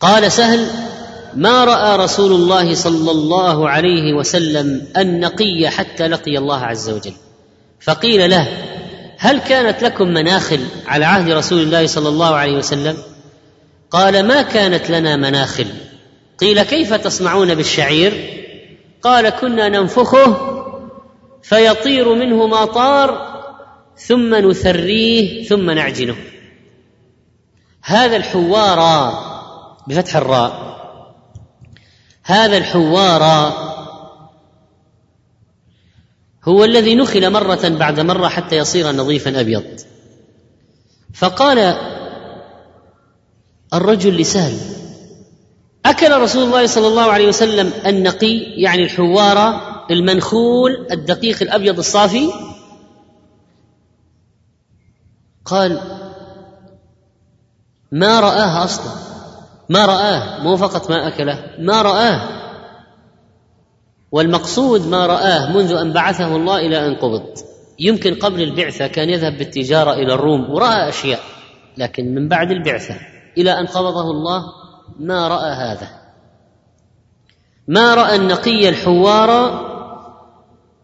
قال سهل ما رأى رسول الله صلى الله عليه وسلم النقي حتى لقي الله عز وجل. فقيل له هل كانت لكم مناخل على عهد رسول الله صلى الله عليه وسلم؟ قال ما كانت لنا مناخل. قيل كيف تصنعون بالشعير؟ قال كنا ننفخه فيطير منه ما طار ثم نثريه ثم نعجنه. هذا الحوار بفتح الراء. هذا الحوار هو الذي نخل مرة بعد مرة حتى يصير نظيفا أبيض. فقال الرجل لسهل أكل رسول الله صلى الله عليه وسلم النقي يعني الحوار المنخول الدقيق الأبيض الصافي؟ قال ما رآها أصلا. ما رآه مو فقط ما أكله ما رآه. والمقصود ما رآه منذ أن بعثه الله إلى أن قبض. يمكن قبل البعثة كان يذهب بالتجارة إلى الروم ورأى أشياء لكن من بعد البعثة إلى أن قبضه الله ما رأى هذا. ما رأى النقي الحوار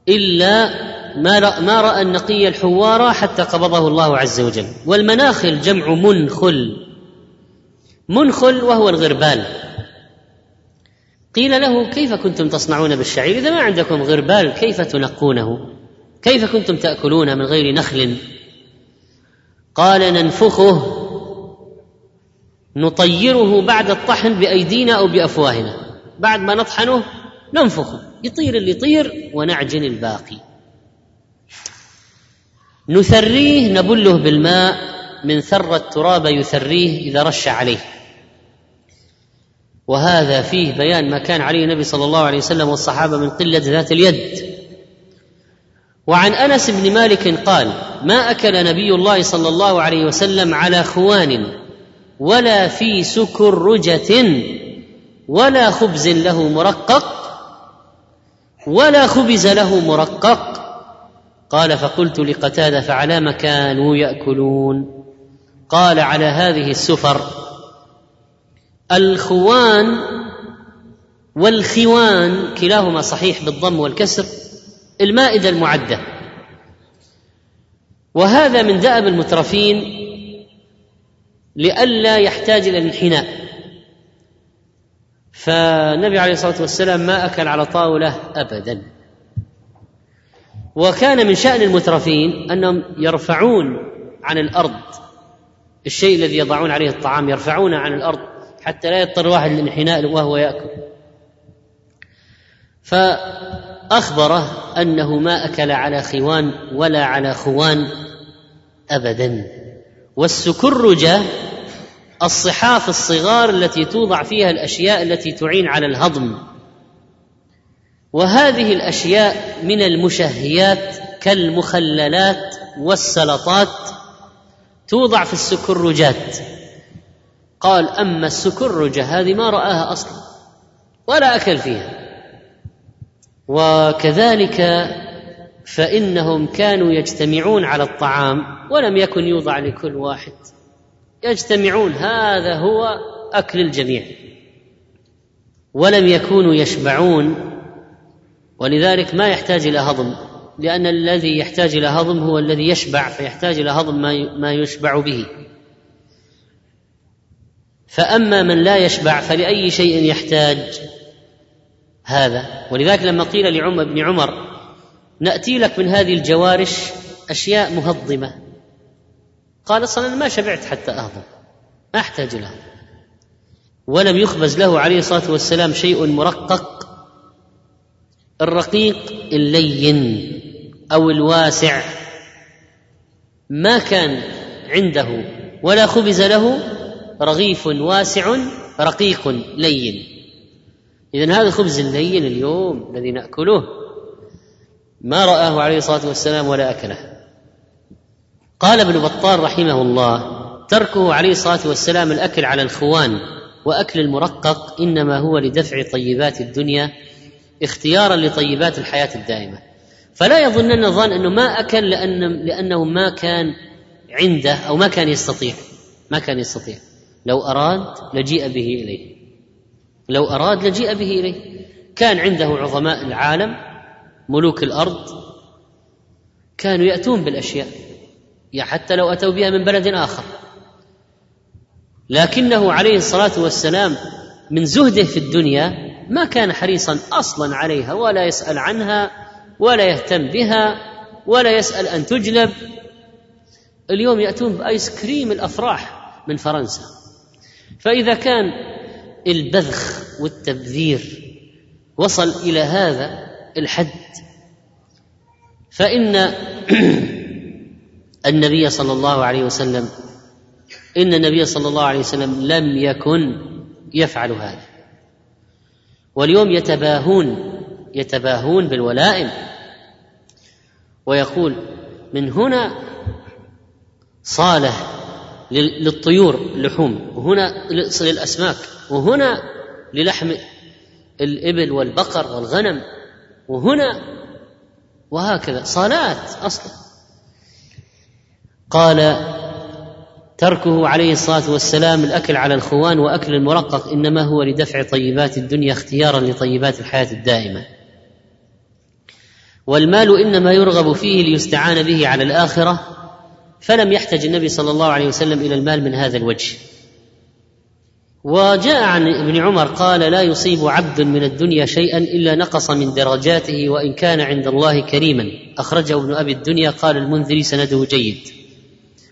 إلا ما ما رأى النقي الحوار حتى قبضه الله عز وجل. والمناخل جمع منخل. منخل وهو الغربال قيل له كيف كنتم تصنعون بالشعير؟ إذا ما عندكم غربال كيف تنقونه؟ كيف كنتم تأكلون من غير نخل؟ قال ننفخه نطيره بعد الطحن بأيدينا أو بأفواهنا. بعد ما نطحنه ننفخه. يطير اللي يطير ونعجن الباقي. نثريه نبله بالماء من ثر التراب يثريه إذا رش عليه. وهذا فيه بيان ما كان عليه النبي صلى الله عليه وسلم والصحابة من قلة ذات اليد. وعن أنس بن مالك قال ما أكل نبي الله صلى الله عليه وسلم على خوان ولا في سكرجه ولا خبز له مرقق ولا خبز له مرقق. قال فقلت لقتادة فعلى ما كانوا يأكلون. قال على هذه السفر. الخوان والخوان كلاهما صحيح بالضم والكسر المائدة المعدة. وهذا من دأب المترفين لئلا يحتاج إلى الانحناء. فالنبي عليه الصلاة والسلام ما أكل على طاولة ابدا. وكان من شأن المترفين أنهم يرفعون عن الأرض. الشيء الذي يضعون عليه الطعام يرفعونه عن الأرض. حتى لا يضطر واحد للانحناء وهو يأكل. فاخبره أنه ما أكل على خوان ولا على خوان ابدا. والسكرجة الصحاف الصغار التي توضع فيها الأشياء التي تعين على الهضم. وهذه الأشياء من المشهيات كالمخللات والسلطات توضع في السكرجات. قال أما السكرجه هذه ما رآها أصلا ولا أكل فيها. وكذلك فإنهم كانوا يجتمعون على الطعام ولم يكن يوضع لكل واحد. يجتمعون هذا هو أكل الجميع. ولم يكونوا يشبعون ولذلك ما يحتاج إلى هضم لأن الذي يحتاج إلى هضم هو الذي يشبع فيحتاج إلى هضم ما يشبع به. فأما من لا يشبع فلأي شيء يحتاج. هذا. ولذلك لما قيل لعمر بن عمر نأتي لك من هذه الجوارش أشياء مهضمة. قال أصلا ما شبعت حتى أهضم ما أحتاج له ولم يخبز له عليه الصلاة والسلام شيء مرقق الرقيق اللين أو الواسع. ما كان عنده ولا خبز له رغيف واسع رقيق لين. إذا هذا الخبز اللين اليوم الذي نأكله. ما رآه عليه الصلاة والسلام ولا أكله. قال ابن بطال رحمه الله تركه عليه الصلاة والسلام الأكل على الخوان وأكل المرقق إنما هو لدفع طيبات الدنيا اختيارا لطيبات الحياة الدائمة. فلا يظنن ظن أنه ما أكل لأن لأنه ما كان عنده أو ما كان يستطيع. ما كان يستطيع. لو أراد لجيء به إليه. لو أراد لجيء به إليه. كان عنده عظماء العالم ملوك الأرض كانوا يأتون بالأشياء. يا حتى لو أتوا بها من بلد آخر. لكنه عليه الصلاة والسلام من زهده في الدنيا ما كان حريصا أصلا عليها ولا يسأل عنها ولا يهتم بها ولا يسأل أن تجلب. اليوم يأتون بآيس كريم الأفراح من فرنسا. فإذا كان البذخ والتبذير وصل إلى هذا الحد فإن النبي صلى الله عليه وسلم إن النبي صلى الله عليه وسلم لم يكن يفعل هذا. واليوم يتباهون يتباهون بالولائم ويقول من هنا صالح للطيور اللحوم وهنا للأسماك وهنا للحم الإبل والبقر والغنم وهنا وهكذا صالات أصلا. قال تركه عليه الصلاة والسلام الأكل على الخوان وأكل المرقق إنما هو لدفع طيبات الدنيا اختيارا لطيبات الحياة الدائمة. والمال إنما يرغب فيه ليستعان به على الآخرة فلم يحتج النبي صلى الله عليه وسلم إلى المال من هذا الوجه. وجاء عن ابن عمر قال لا يصيب عبد من الدنيا شيئا إلا نقص من درجاته وإن كان عند الله كريما. أخرجه ابن أبي الدنيا قال المنذري سنده جيد.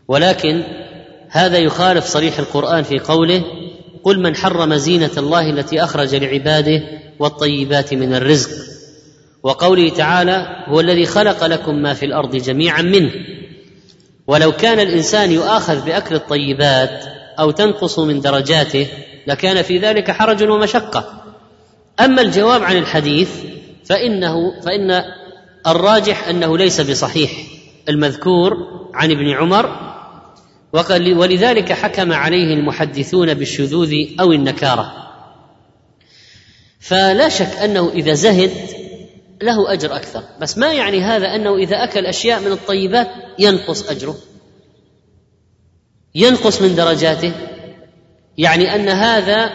ولكن هذا يخالف صريح القرآن في قوله قل من حرم زينة الله التي أخرج لعباده والطيبات من الرزق. وقوله تعالى هو الذي خلق لكم ما في الأرض جميعا منه. ولو كان الإنسان يؤاخذ بأكل الطيبات أو تنقص من درجاته لكان في ذلك حرج ومشقة. أما الجواب عن الحديث فإنه فإن الراجح أنه ليس بصحيح. المذكور عن ابن عمر ولذلك حكم عليه المحدثون بالشذوذ أو النكارة. فلا شك أنه إذا زهد له أجر أكثر. بس ما يعني هذا أنه إذا أكل أشياء من الطيبات ينقص أجره. ينقص من درجاته. يعني أن هذا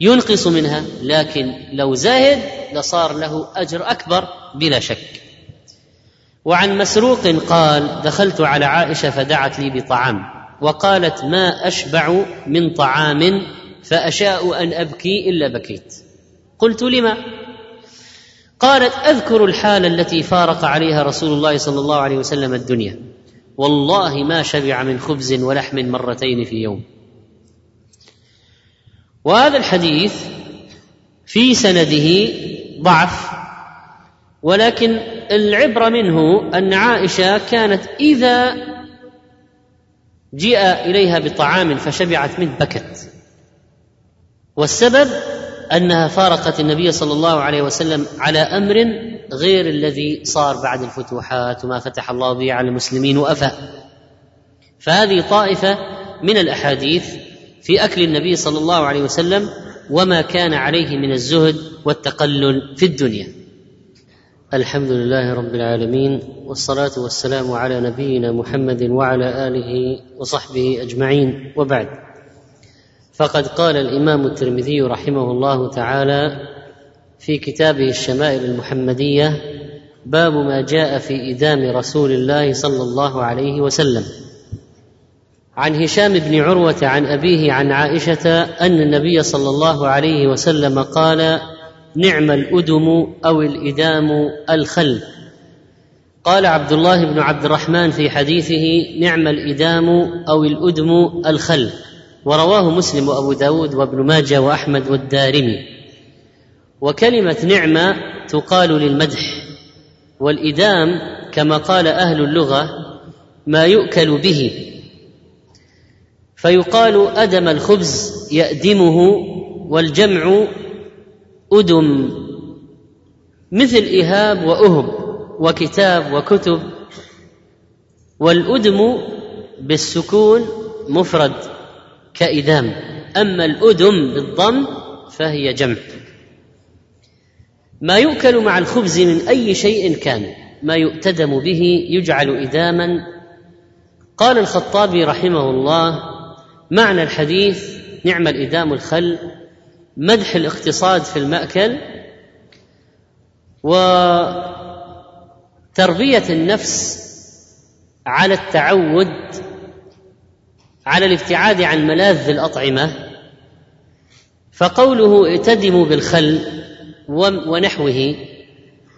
ينقص منها. لكن لو زاهد لصار له أجر أكبر بلا شك. وعن مسروق قال دخلت على عائشة فدعت لي بطعام وقالت ما أشبع من طعام فأشاء أن أبكي إلا بكيت قلت لما؟ قالت أذكر الحال التي فارق عليها رسول الله صلى الله عليه وسلم الدنيا. والله ما شبع من خبز ولحم مرتين في يوم. وهذا الحديث في سنده ضعف ولكن العبرة منه أن عائشة كانت إذا جيء إليها بطعام فشبعت منه بكت. والسبب أنها فارقت النبي صلى الله عليه وسلم على أمر غير الذي صار بعد الفتوحات وما فتح الله به على المسلمين وأفى. فهذه طائفة من الأحاديث في أكل النبي صلى الله عليه وسلم وما كان عليه من الزهد والتقلل في الدنيا. الحمد لله رب العالمين والصلاة والسلام على نبينا محمد وعلى آله وصحبه أجمعين. وبعد. فقد قال الإمام الترمذي رحمه الله تعالى في كتابه الشمائل المحمدية باب ما جاء في إدام رسول الله صلى الله عليه وسلم. عن هشام بن عروة عن أبيه عن عائشة أن النبي صلى الله عليه وسلم قال نعم الأدم أو الإدام الخل قال عبد الله بن عبد الرحمن في حديثه نعم الإدام أو الأدم الخل ورواه مسلم وأبو داود وابن ماجه وأحمد والدارمي. وكلمة نعمة تقال للمدح والإدام كما قال أهل اللغة ما يؤكل به. فيقال أدم الخبز يأدمه والجمع أدم. مثل إهاب وأهب وكتاب وكتب. والأدم بالسكون مفرد. كإدام أما الأدم بالضم فهي جمع. ما يؤكل مع الخبز من أي شيء كان ما يؤتدم به يجعل إداما قال الخطابي رحمه الله معنى الحديث نعم الإدام الخل مدح الاقتصاد في المأكل وتربية النفس على التعود على الابتعاد عن ملاذ الأطعمة فقوله ائتدموا بالخل ونحوه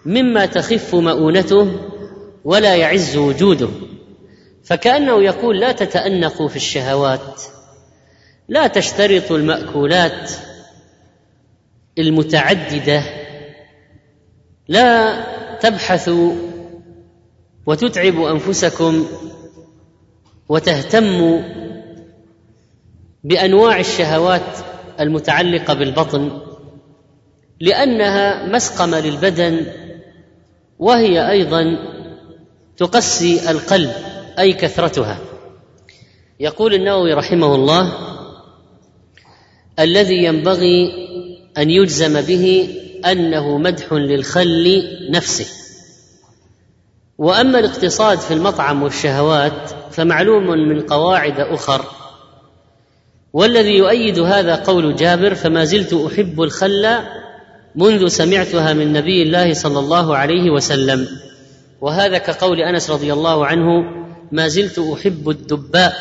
مما تخف مؤونته ولا يعز وجوده فكأنه يقول لا تتأنقوا في الشهوات لا تشترطوا المأكولات المتعددة لا تبحثوا وتتعبوا أنفسكم وتهتموا بأنواع الشهوات المتعلقة بالبطن لأنها مسقمة للبدن وهي أيضا تقسي القلب أي كثرتها. يقول النووي رحمه الله الذي ينبغي أن يجزم به أنه مدح للخل نفسه. وأما الاقتصاد في المطعم والشهوات فمعلوم من قواعد أخر والذي يؤيد هذا قول جابر فما زلت أحب الخل منذ سمعتها من نبي الله صلى الله عليه وسلم. وهذا كقول أنس رضي الله عنه ما زلت أحب الدباء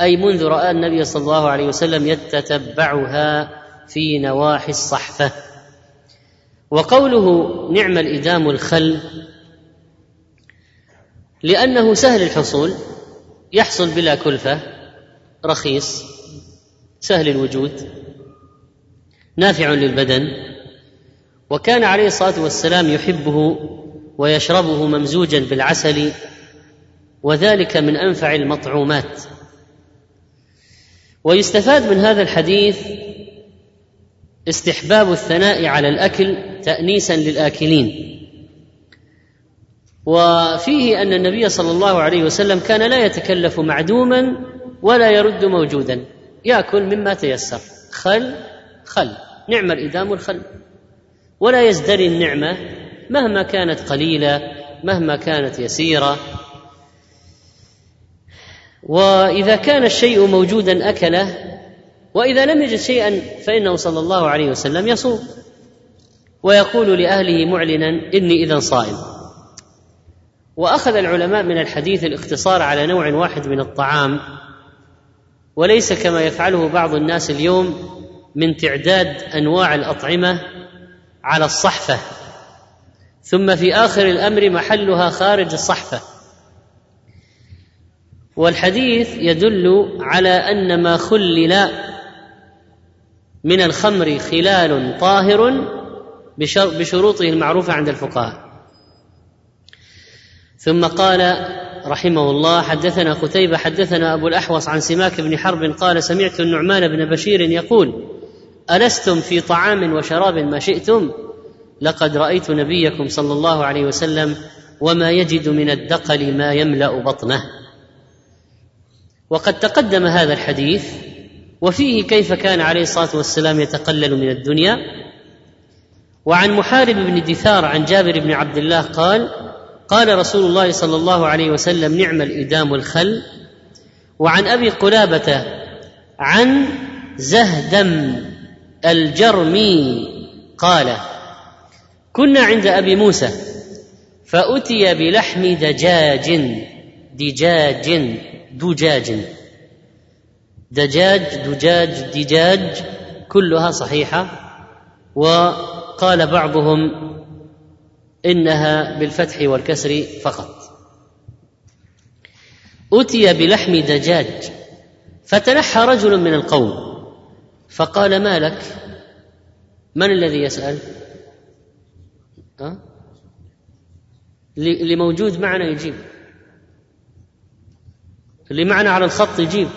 أي منذ رأى النبي صلى الله عليه وسلم يتتبعها في نواحي الصحفة. وقوله نعم الإدام الخل لأنه سهل الحصول يحصل بلا كلفة رخيص. سهل الوجود نافع للبدن وكان عليه الصلاة والسلام يحبه ويشربه ممزوجا بالعسل وذلك من أنفع المطعومات. ويستفاد من هذا الحديث استحباب الثناء على الأكل تانيسا للآكلين. وفيه أن النبي صلى الله عليه وسلم كان لا يتكلف معدوما ولا يرد موجودا. ياكل مما تيسر. خل خل. نعم الإدام الخل ولا يزدري النعمة مهما كانت قليلة مهما كانت يسيرة. وإذا كان الشيء موجودا أكله وإذا لم يجد شيئا فإنه صلى الله عليه وسلم يصوم. ويقول لأهله معلنا إني إذا صائم. وأخذ العلماء من الحديث الاقتصار على نوع واحد من الطعام. وليس كما يفعله بعض الناس اليوم من تعداد أنواع الأطعمة على الصحفة. ثم في آخر الأمر محلها خارج الصحفة. والحديث يدل على أن ما خلل من الخمر خلال طاهر بشروطه المعروفة عند الفقهاء. ثم قال رحمه الله. حدثنا قتيبة حدثنا أبو الأحوص عن سماك بن حرب قال سمعت النعمان بن بشير يقول ألستم في طعام وشراب ما شئتم؟ لقد رأيت نبيكم صلى الله عليه وسلم وما يجد من الدقل ما يملأ بطنه. وقد تقدم هذا الحديث وفيه كيف كان عليه الصلاة والسلام يتقلل من الدنيا. وعن محارب بن دثار عن جابر بن عبد الله قال قال رسول الله صلى الله عليه وسلم نعم الإدام الخل. وعن أبي قلابة عن زهدم الجرمي قال كنا عند أبي موسى فأتي بلحم دجاج دجاج دجاج دجاج دجاج دجاج كلها صحيحة. وقال بعضهم إنها بالفتح والكسر فقط. أتي بلحم دجاج فتنحى رجل من القوم فقال ما لك؟ من الذي يسأل؟ أه؟ اللي موجود معنا يجيب. اللي معنا على الخط يجيب.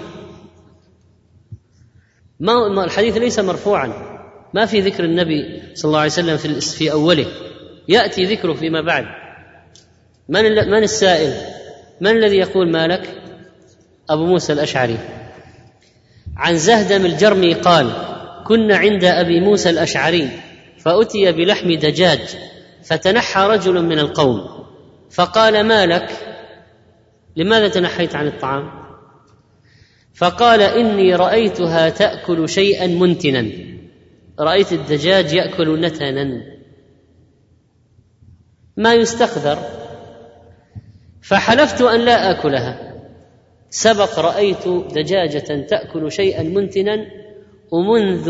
ما الحديث ليس مرفوعا. ما في ذكر النبي صلى الله عليه وسلم في في أوله. يأتي ذكره فيما بعد. من من السائل؟ من الذي يقول مالك أبو موسى الأشعري. عن زهدم الجرمي قال كنا عند أبي موسى الأشعري فأتي بلحم دجاج فتنحى رجل من القوم فقال ما لك؟ لماذا تنحيت عن الطعام؟ فقال إني رأيتها تأكل شيئا منتنا. رأيت الدجاج يأكل نتنا. ما يستقذر فحلفت أن لا آكلها. سبق رأيت دجاجة تأكل شيئا منتنا ومنذ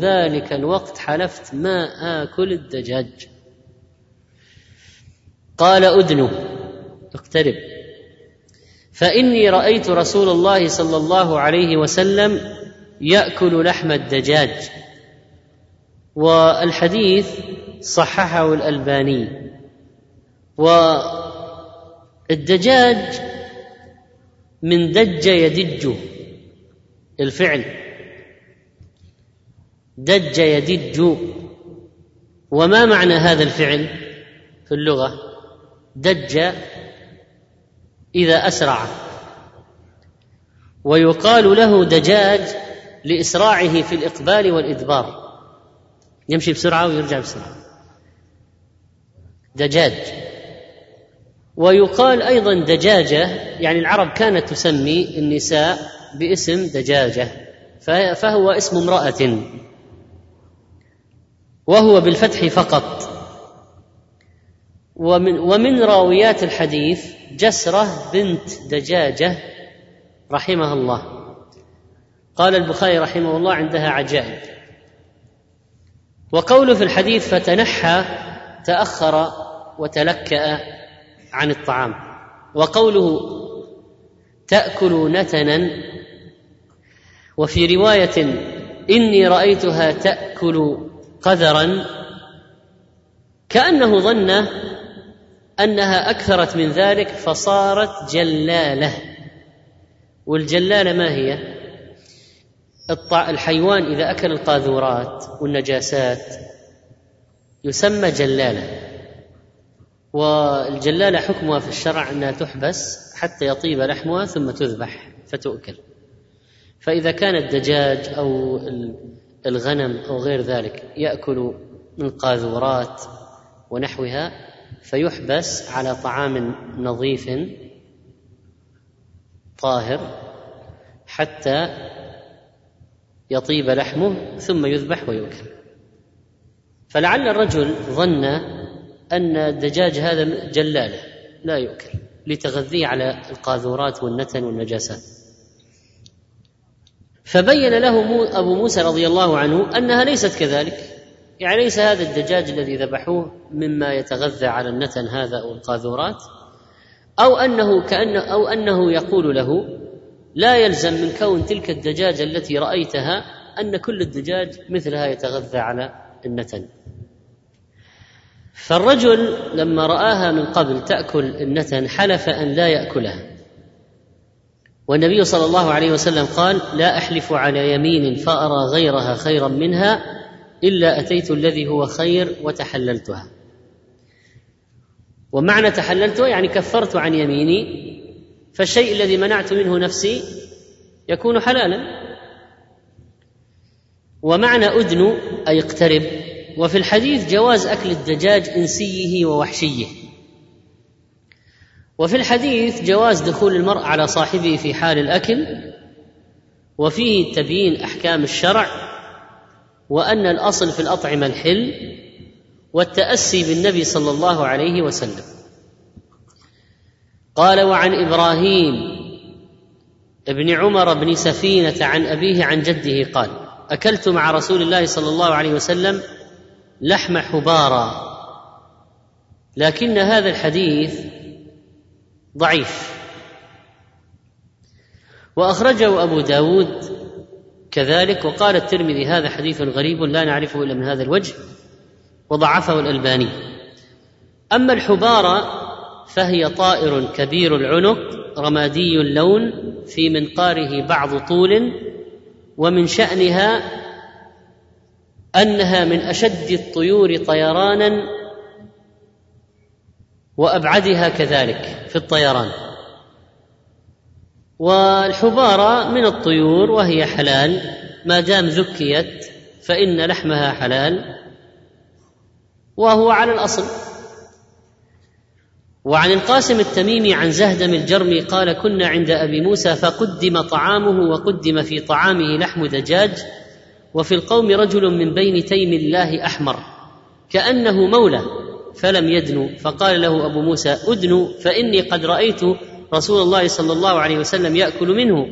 ذلك الوقت حلفت ما آكل الدجاج. قال ادنو اقترب. فإني رأيت رسول الله صلى الله عليه وسلم يأكل لحم الدجاج. والحديث صححه الألباني. والدجاج من دج يدج الفعل. دج يدج. وما معنى هذا الفعل في اللغة؟ دج إذا أسرع. ويقال له دجاج لإسراعه في الإقبال والإدبار. يمشي بسرعة ويرجع بسرعة. دجاج. ويقال أيضا دجاجة يعني العرب كانت تسمي النساء باسم دجاجة فهو اسم امرأة. وهو بالفتح فقط. ومن ومن راويات الحديث جسرة بنت دجاجة رحمها الله. قال البخاري رحمه الله عندها عجائب. وقوله في الحديث فتنحى تأخر وتلكأ. عن الطعام. وقوله تأكل نتنا وفي رواية إني رأيتها تأكل قذرا كأنه ظن أنها أكثرت من ذلك فصارت جلالة. والجلالة ما هي؟ الحيوان إذا أكل القاذورات والنجاسات يسمى جلالة. والجلالة حكمها في الشرع أنها تحبس حتى يطيب لحمها ثم تذبح فتؤكل. فإذا كان الدجاج أو الغنم أو غير ذلك يأكل من قاذورات ونحوها فيحبس على طعام نظيف طاهر حتى يطيب لحمه ثم يذبح ويؤكل. فلعل الرجل ظن أن الدجاج هذا جلالة لا يؤكل لتغذيه على القاذورات والنتن والنجاسات. فبين له أبو موسى رضي الله عنه أنها ليست كذلك. يعني ليس هذا الدجاج الذي ذبحوه مما يتغذى على النتن هذا أو القاذورات أو أنه كانه أو أنه يقول له لا يلزم من كون تلك الدجاجة التي رأيتها أن كل الدجاج مثلها يتغذى على النتن. فالرجل لما رآها من قبل تأكل النتن حلف أن لا يأكلها. والنبي صلى الله عليه وسلم قال لا أحلف على يمين فأرى غيرها خيرا منها إلا أتيت الذي هو خير وتحللتها. ومعنى تحللتها يعني كفرت عن يميني فالشيء الذي منعت منه نفسي يكون حلالا. ومعنى أدن أي اقترب وفي الحديث جواز أكل الدجاج إنسيه ووحشيه. وفي الحديث جواز دخول المرء على صاحبه في حال الأكل وفيه تبيين أحكام الشرع وأن الأصل في الأطعمة الحل والتأسي بالنبي صلى الله عليه وسلم. قال وعن إبراهيم ابن عمر بن سفينة عن أبيه عن جده قال أكلت مع رسول الله صلى الله عليه وسلم لحم حبارا لكن هذا الحديث ضعيف. وأخرجه أبو داود كذلك وقال الترمذي هذا حديث غريب لا نعرفه إلا من هذا الوجه وضعفه الألباني. أما الحبارة فهي طائر كبير العنق رمادي اللون في منقاره بعض طول ومن شأنها أنها من أشد الطيور طيرانا وأبعدها كذلك في الطيران. والحبارة من الطيور وهي حلال ما دام ذكيت فإن لحمها حلال وهو على الأصل. وعن القاسم التميمي عن زهدم الجرمي قال كنا عند أبي موسى فقدم طعامه وقدم في طعامه لحم دجاج وفي القوم رجل من بين تيم الله أحمر كأنه مولى فلم يدنو فقال له أبو موسى أدنو فإني قد رأيت رسول الله صلى الله عليه وسلم يأكل منه.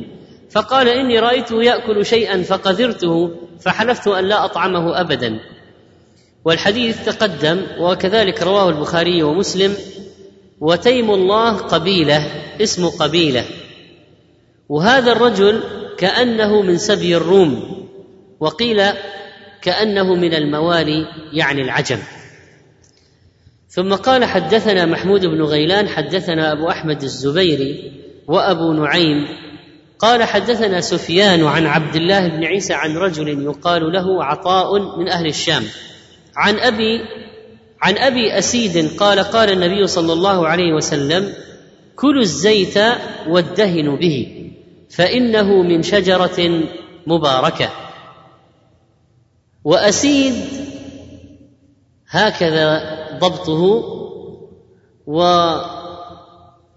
فقال إني رأيته يأكل شيئا فقذرته فحلفت أن لا أطعمه ابدا. والحديث تقدم وكذلك رواه البخاري ومسلم وتيم الله قبيلة اسم قبيلة. وهذا الرجل كأنه من سبي الروم. وقيل كأنه من الموالي يعني العجم. ثم قال حدثنا محمود بن غيلان حدثنا أبو أحمد الزبيري وأبو نعيم قال حدثنا سفيان عن عبد الله بن عيسى عن رجل يقال له عطاء من أهل الشام. عن أبي عن أبي أسيد قال قال النبي صلى الله عليه وسلم كلوا الزيت وادهنوا به فإنه من شجرة مباركة. وأسيد هكذا ضبطه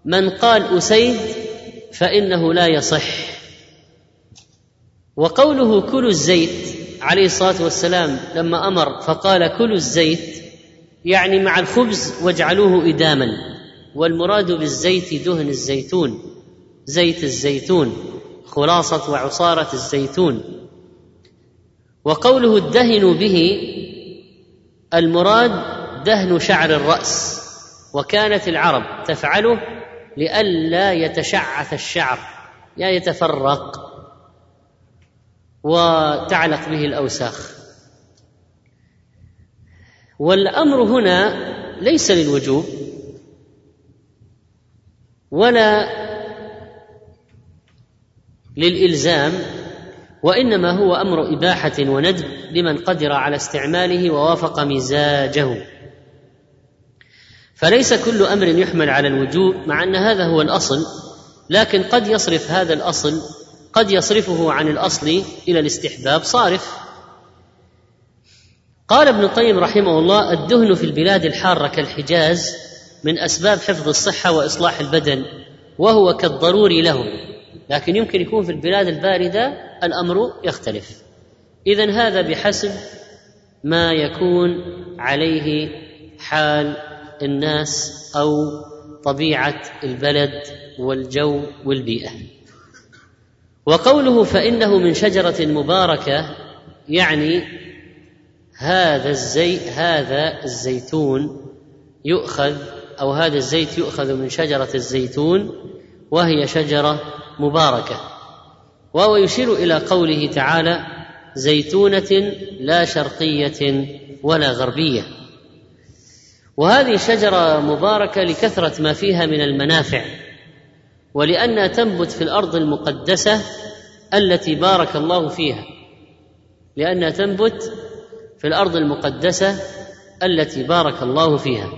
من قال أسيد فإنه لا يصح. وقوله كلوا الزيت عليه الصلاة والسلام لما أمر فقال كلوا الزيت يعني مع الخبز واجعلوه إداما. والمراد بالزيت دهن الزيتون زيت الزيتون خلاصة وعصارة الزيتون. وقوله ادهنوا به المراد دهن شعر الرأس وكانت العرب تفعله لئلا يتشعث الشعر يعني يتفرق وتعلق به الأوساخ. والأمر هنا ليس للوجوب ولا للإلزام وإنما هو أمر إباحة وندب لمن قدر على استعماله ووافق مزاجه. فليس كل أمر يحمل على الوجوب مع أن هذا هو الأصل لكن قد يصرف هذا الأصل قد يصرفه عن الأصل إلى الاستحباب صارف. قال ابن القيم رحمه الله الدهن في البلاد الحارة كالحجاز من أسباب حفظ الصحة وإصلاح البدن وهو كالضروري لهم. لكن يمكن يكون في البلاد الباردة الأمر يختلف. اذا هذا بحسب ما يكون عليه حال الناس أو طبيعة البلد والجو والبيئة. وقوله فإنه من شجرة مباركة يعني هذا الزي هذا الزيتون يؤخذ أو هذا الزيت يؤخذ من شجرة الزيتون وهي شجرة مباركة. وهو يشير إلى قوله تعالى زيتونة لا شرقية ولا غربية. وهذه شجرة مباركة لكثرة ما فيها من المنافع ولانها تنبت في الأرض المقدسة التي بارك الله فيها. لانها تنبت في الأرض المقدسة التي بارك الله فيها.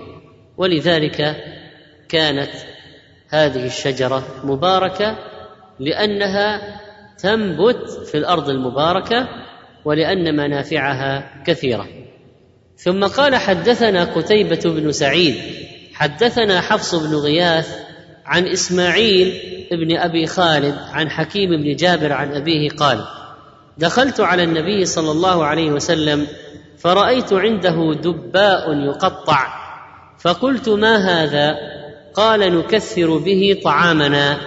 ولذلك كانت هذه الشجرة مباركة لأنها تنبت في الأرض المباركة ولأن منافعها كثيرة. ثم قال حدثنا قتيبة بن سعيد حدثنا حفص بن غياث عن إسماعيل بن أبي خالد عن حكيم بن جابر عن أبيه قال دخلت على النبي صلى الله عليه وسلم فرأيت عنده دباء يقطع فقلت ما هذا؟ قال نكثر به طعامنا.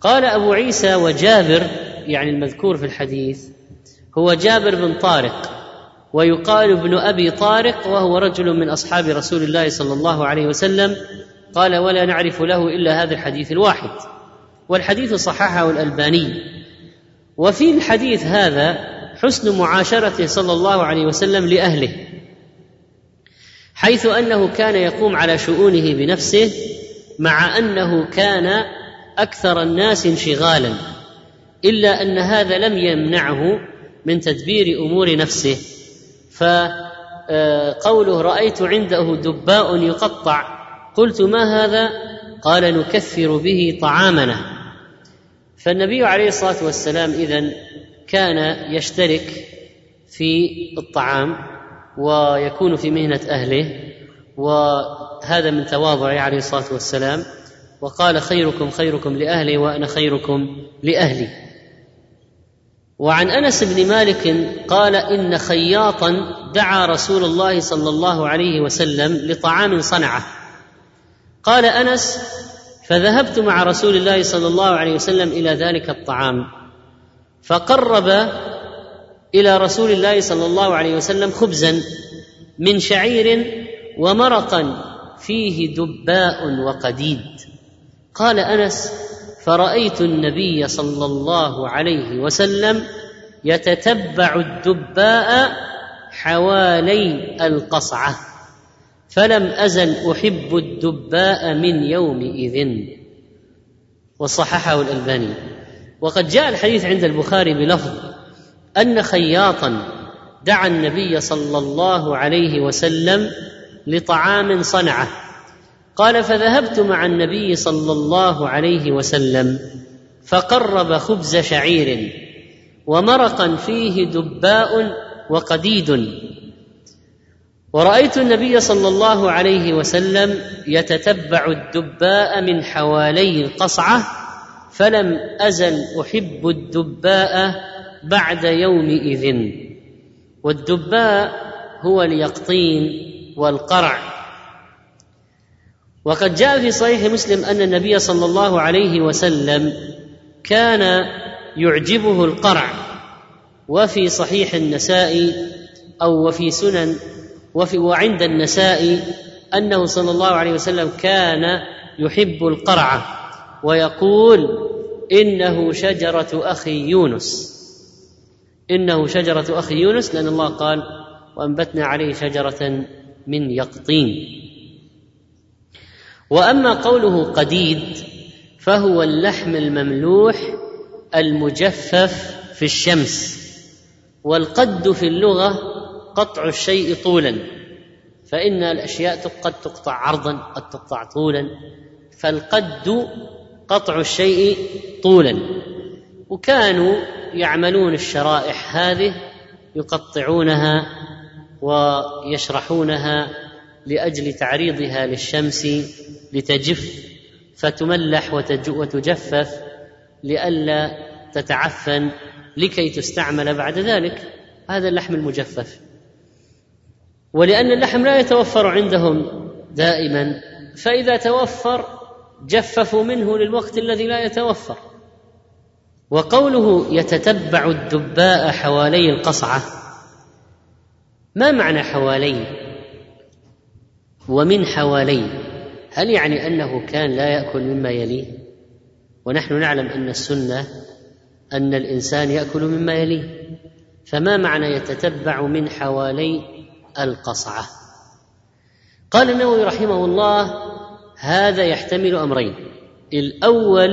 قال أبو عيسى وجابر يعني المذكور في الحديث هو جابر بن طارق ويقال ابن أبي طارق وهو رجل من أصحاب رسول الله صلى الله عليه وسلم قال ولا نعرف له إلا هذا الحديث الواحد والحديث صححه الألباني. وفي الحديث هذا حسن معاشرته صلى الله عليه وسلم لأهله حيث أنه كان يقوم على شؤونه بنفسه مع أنه كان أكثر الناس انشغالا إلا أن هذا لم يمنعه من تدبير أمور نفسه. فقوله رأيت عنده دباء يقطع. قلت ما هذا؟ قال نكثر به طعامنا. فالنبي عليه الصلاة والسلام اذا كان يشترك في الطعام ويكون في مهنة أهله وهذا من تواضعه عليه الصلاة والسلام. وقال خيركم خيركم لأهلي وأنا خيركم لأهلي. وعن أنس بن مالك قال إن خياطا دعا رسول الله صلى الله عليه وسلم لطعام صنعه. قال أنس فذهبت مع رسول الله صلى الله عليه وسلم إلى ذلك الطعام فقرب إلى رسول الله صلى الله عليه وسلم خبزا من شعير ومرقا فيه دباء وقديد. قال أنس فرأيت النبي صلى الله عليه وسلم يتتبع الدباء حوالي القصعة فلم أزل أحب الدباء من يومئذ. وصححه الألباني. وقد جاء الحديث عند البخاري بلفظ أن خياطا دعا النبي صلى الله عليه وسلم لطعام صنعه. قال فذهبت مع النبي صلى الله عليه وسلم فقرب خبز شعير ومرقا فيه دباء وقديد. ورأيت النبي صلى الله عليه وسلم يتتبع الدباء من حوالي القصعة فلم أزل أحب الدباء بعد يومئذ. والدباء هو اليقطين والقرع. وقد جاء في صحيح مسلم أن النبي صلى الله عليه وسلم كان يعجبه القرع وفي صحيح النساء أو وفي سنن وفي وعند النساء أنه صلى الله عليه وسلم كان يحب القرع ويقول إنه شجرة أخي يونس. إنه شجرة أخي يونس لأن الله قال وأنبتنا عليه شجرة من يقطين. وأما قوله قديد فهو اللحم المملوح المجفف في الشمس والقد في اللغة قطع الشيء طولا فإن الأشياء قد تقطع عرضا قد تقطع طولا فالقد قطع الشيء طولا. وكانوا يعملون الشرائح هذه يقطعونها ويشرحونها لأجل تعريضها للشمس لتجف فتملح وتجفف لئلا تتعفن لكي تستعمل بعد ذلك. هذا اللحم المجفف. ولأن اللحم لا يتوفر عندهم دائما فإذا توفر جففوا منه للوقت الذي لا يتوفر. وقوله يتتبع الدباء حوالي القصعة. ما معنى حوالي؟ ومن حوالي هل يعني أنه كان لا يأكل مما يليه؟ ونحن نعلم أن السنة أن الإنسان يأكل مما يليه. فما معنى يتتبع من حوالي القصعة؟ قال النووي رحمه الله هذا يحتمل أمرين. الأول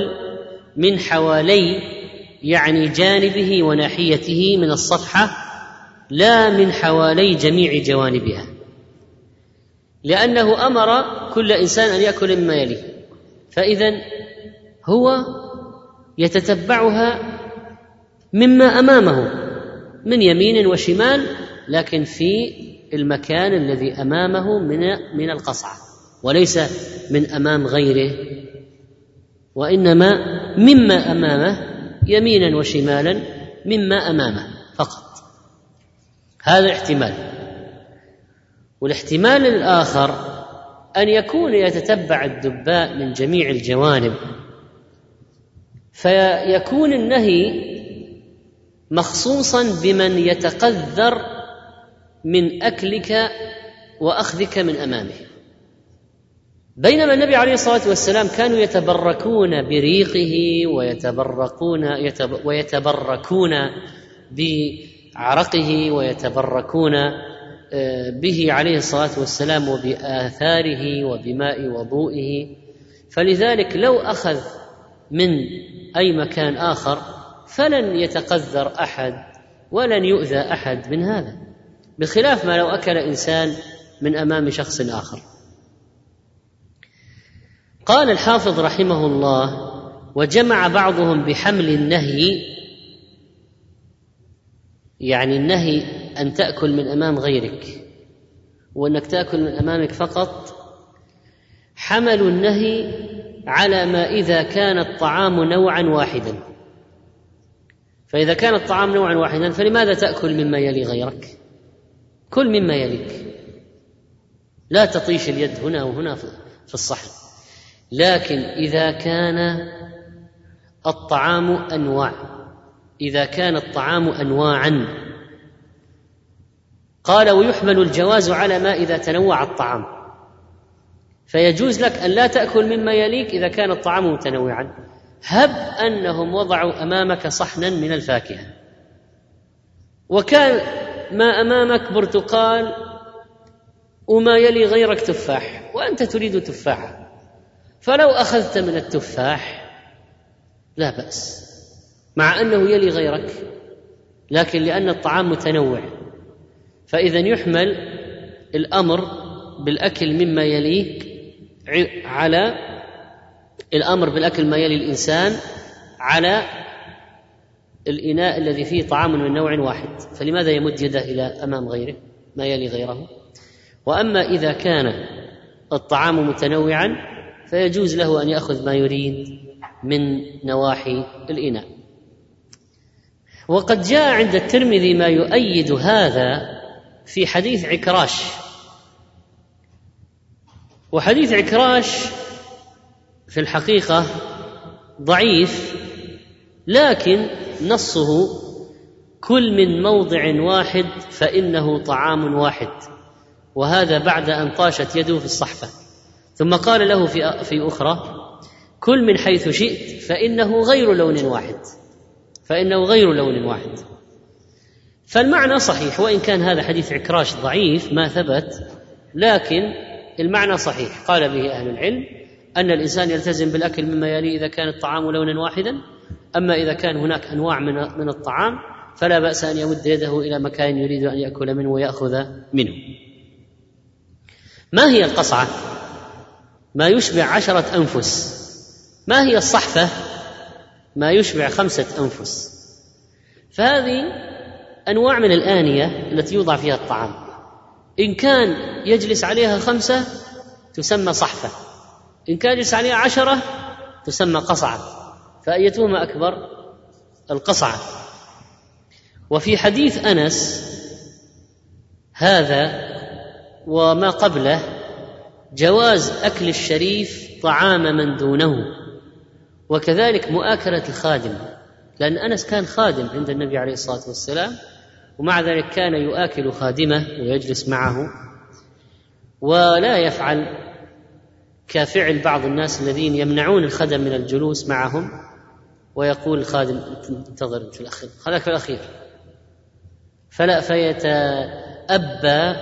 من حوالي يعني جانبه وناحيته من الصفحة لا من حوالي جميع جوانبها. لأنه أمر كل إنسان أن يأكل مما يليه. فاذا هو يتتبعها مما أمامه من يمين وشمال لكن في المكان الذي أمامه من من القصعة وليس من أمام غيره. وإنما مما أمامه يمينا وشمالا مما أمامه فقط. هذا احتمال. والاحتمال الآخر أن يكون يتتبع الدباء من جميع الجوانب. فيكون النهي مخصوصا بمن يتقذر من أكلك وأخذك من أمامه. بينما النبي عليه الصلاة والسلام كانوا يتبركون بريقه ويتبركون ويتبركون بعرقه ويتبركون به عليه الصلاة والسلام وبآثاره وبماء وضوئه. فلذلك لو أخذ من أي مكان آخر فلن يتقذر أحد ولن يؤذى أحد من هذا بخلاف ما لو أكل إنسان من أمام شخص آخر. قال الحافظ رحمه الله وجمع بعضهم بحمل النهي يعني النهي أن تأكل من أمام غيرك وأنك تأكل من أمامك فقط حملوا النهي على ما إذا كان الطعام نوعا واحدا. فإذا كان الطعام نوعا واحدا فلماذا تأكل مما يلي غيرك؟ كل مما يليك. لا تطيش اليد هنا وهنا في الصحن. لكن إذا كان الطعام انواع إذا كان الطعام انواعا قال ويحمل الجواز على ما إذا تنوع الطعام. فيجوز لك أن لا تأكل مما يليك إذا كان الطعام متنوعا. هب أنهم وضعوا أمامك صحنا من الفاكهة. وكان ما أمامك برتقال وما يلي غيرك تفاح وأنت تريد تفاحه فلو أخذت من التفاح لا بأس مع أنه يلي غيرك لكن لأن الطعام متنوع. فإذا يحمل الأمر بالأكل مما يليك على الأمر بالأكل ما يلي الإنسان على الإناء الذي فيه طعام من نوع واحد. فلماذا يمد يده إلى أمام غيره؟ ما يلي غيره. وأما إذا كان الطعام متنوعا فيجوز له أن يأخذ ما يريد من نواحي الإناء. وقد جاء عند الترمذي ما يؤيد هذا في حديث عكراش. وحديث عكراش في الحقيقة ضعيف لكن نصه كل من موضع واحد فإنه طعام واحد. وهذا بعد أن طاشت يده في الصحفة. ثم قال له في في أخرى كل من حيث شئت فإنه غير لون واحد. فإنه غير لون واحد. فالمعنى صحيح وإن كان هذا حديث عكراش ضعيف ما ثبت لكن المعنى صحيح. قال به أهل العلم أن الإنسان يلتزم بالأكل مما يلي إذا كان الطعام لونا واحدا أما إذا كان هناك أنواع من من الطعام فلا بأس أن يمد يده إلى مكان يريد أن يأكل منه ويأخذ منه. ما هي القصعة؟ ما يشبع عشرة أنفس. ما هي الصحفة؟ ما يشبع خمسة أنفس. فهذه أنواع من الآنية التي يوضع فيها الطعام. إن كان يجلس عليها خمسة تسمى صحفة. إن كان يجلس عليها عشرة تسمى قصعة. فأيتهما أكبر؟ القصعة. وفي حديث أنس هذا وما قبله جواز أكل الشريف طعام من دونه. وكذلك مؤاكلة الخادم. لأن أنس كان خادم عند النبي عليه الصلاة والسلام. ومع ذلك كان يؤاكل خادمه ويجلس معه ولا يفعل كفعل بعض الناس الذين يمنعون الخدم من الجلوس معهم ويقول الخادم انتظر انت في الأخير خلاك في الأخير. فلا فيتأبى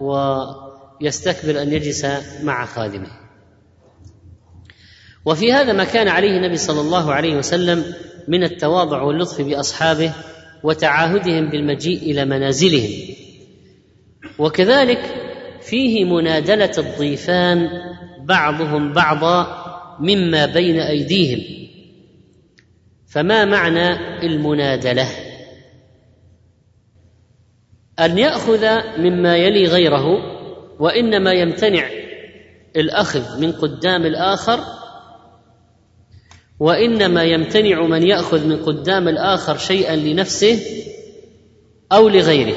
ويستكبر أن يجلس مع خادمه. وفي هذا ما كان عليه النبي صلى الله عليه وسلم من التواضع واللطف بأصحابه وتعاهدهم بالمجيء إلى منازلهم. وكذلك فيه منادلة الضيفان بعضهم بعضا مما بين أيديهم. فما معنى المنادلة؟ أن يأخذ مما يلي غيره وإنما يمتنع الأخذ من قدام الآخر وإنما يمتنع من يأخذ من قدام الآخر شيئا لنفسه أو لغيره.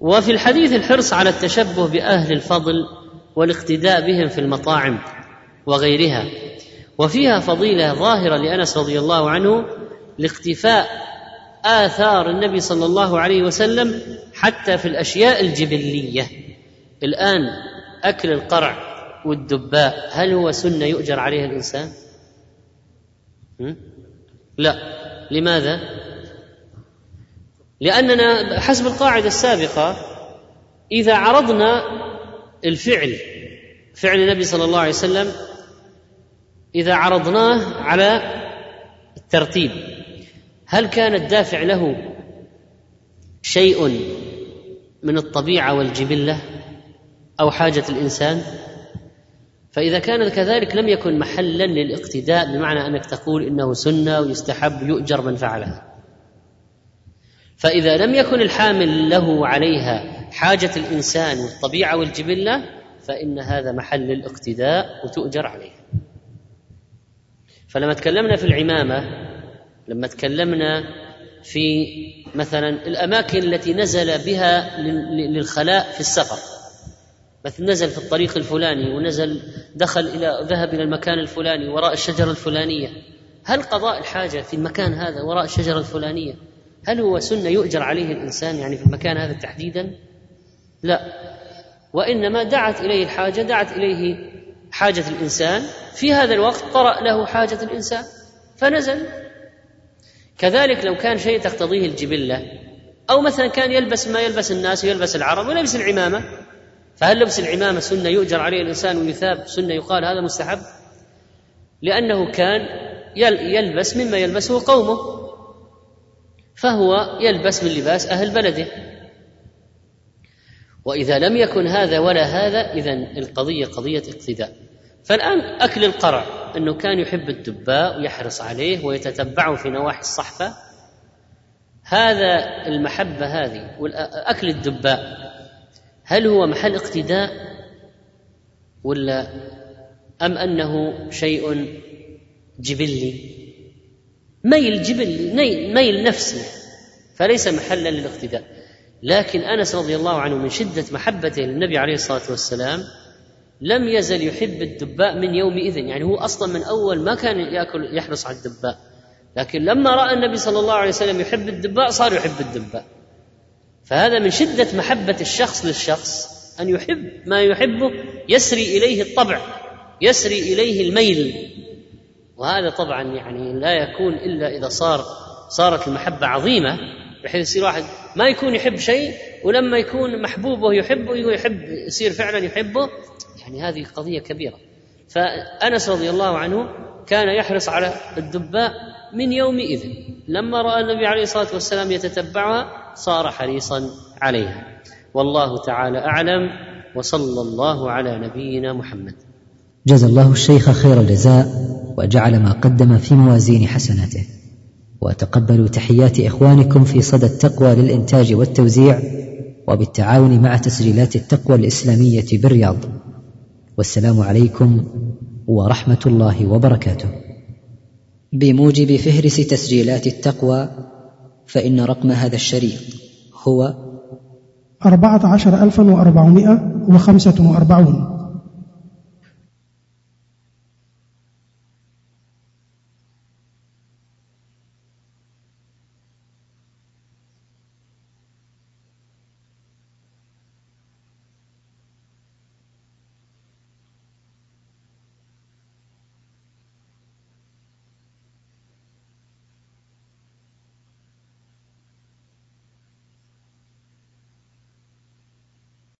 وفي الحديث الحرص على التشبه بأهل الفضل والاقتداء بهم في المطاعم وغيرها وفيها فضيلة ظاهرة لأنس رضي الله عنه لاقتفاء آثار النبي صلى الله عليه وسلم حتى في الأشياء الجبلية. الآن أكل القرع والدباء هل هو سنة يؤجر عليها الإنسان؟ لا. لماذا؟ لأننا حسب القاعدة السابقة إذا عرضنا الفعل فعل النبي صلى الله عليه وسلم إذا عرضناه على الترتيب. هل كان الدافع له شيء من الطبيعة والجبلة أو حاجة الإنسان؟ فإذا كان كذلك لم يكن محلا للاقتداء بمعنى أنك تقول إنه سنة ويستحب يؤجر من فعلها. فإذا لم يكن الحامل له عليها حاجة الإنسان والطبيعة والجبلة فإن هذا محل الاقتداء وتؤجر عليه. فلما تكلمنا في العمامة لما تكلمنا في مثلا الأماكن التي نزل بها للخلاء في السفر مثل نزل في الطريق الفلاني ونزل دخل إلى ذهب إلى المكان الفلاني وراء الشجرة الفلانية. هل قضاء الحاجة في المكان هذا وراء الشجرة الفلانية هل هو سنة يؤجر عليه الإنسان يعني في المكان هذا تحديدا؟ لا. وإنما دعت إليه الحاجة دعت إليه حاجة الإنسان. في هذا الوقت طرا له حاجة الإنسان فنزل. كذلك لو كان شيء تقتضيه الجبلة أو مثلا كان يلبس ما يلبس الناس ويلبس العرب ويلبس العمامة فهل لبس العمامة سنة يؤجر عليه الإنسان ويثاب سنة يقال هذا مستحب؟ لأنه كان يلبس مما يلبسه قومه. فهو يلبس من لباس أهل بلده. وإذا لم يكن هذا ولا هذا اذا القضية قضية اقتداء. فالآن أكل القرع إنه كان يحب الدباء ويحرص عليه ويتتبعه في نواحي الصحفة. هذا المحبة هذه واكل الدباء. هل هو محل اقتداء ولا أم أنه شيء جبلي؟ ميل جبلي ميل نفسي فليس محلا للاقتداء. لكن أنس رضي الله عنه من شدة محبته للنبي عليه الصلاة والسلام لم يزل يحب الدباء من يومئذ يعني هو أصلا من أول ما كان يأكل يحرص على الدباء. لكن لما رأى النبي صلى الله عليه وسلم يحب الدباء صار يحب الدباء. فهذا من شدة محبة الشخص للشخص أن يحب ما يحبه يسري إليه الطبع يسري إليه الميل. وهذا طبعا يعني لا يكون إلا إذا صار صارت المحبة عظيمة بحيث يصير واحد ما يكون يحب شيء ولما يكون محبوبه يحبه يحب يصير فعلا يحبه يعني هذه قضية كبيرة. فأنس رضي الله عنه كان يحرص على الدباء من يومئذ. لما رأى النبي عليه الصلاة والسلام يتتبعها صار حريصا عليها. والله تعالى أعلم وصلى الله على نبينا محمد. جزا الله الشيخ خير الجزاء وجعل ما قدم في موازين حسناته. وتقبلوا تحيات إخوانكم في صدى التقوى للإنتاج والتوزيع وبالتعاون مع تسجيلات التقوى الإسلامية بالرياض. والسلام عليكم ورحمة الله وبركاته. بموجب فهرس تسجيلات التقوى فإن رقم هذا الشريط هو أربعة عشر ألفا وأربعمائة وخمسة وأربعون.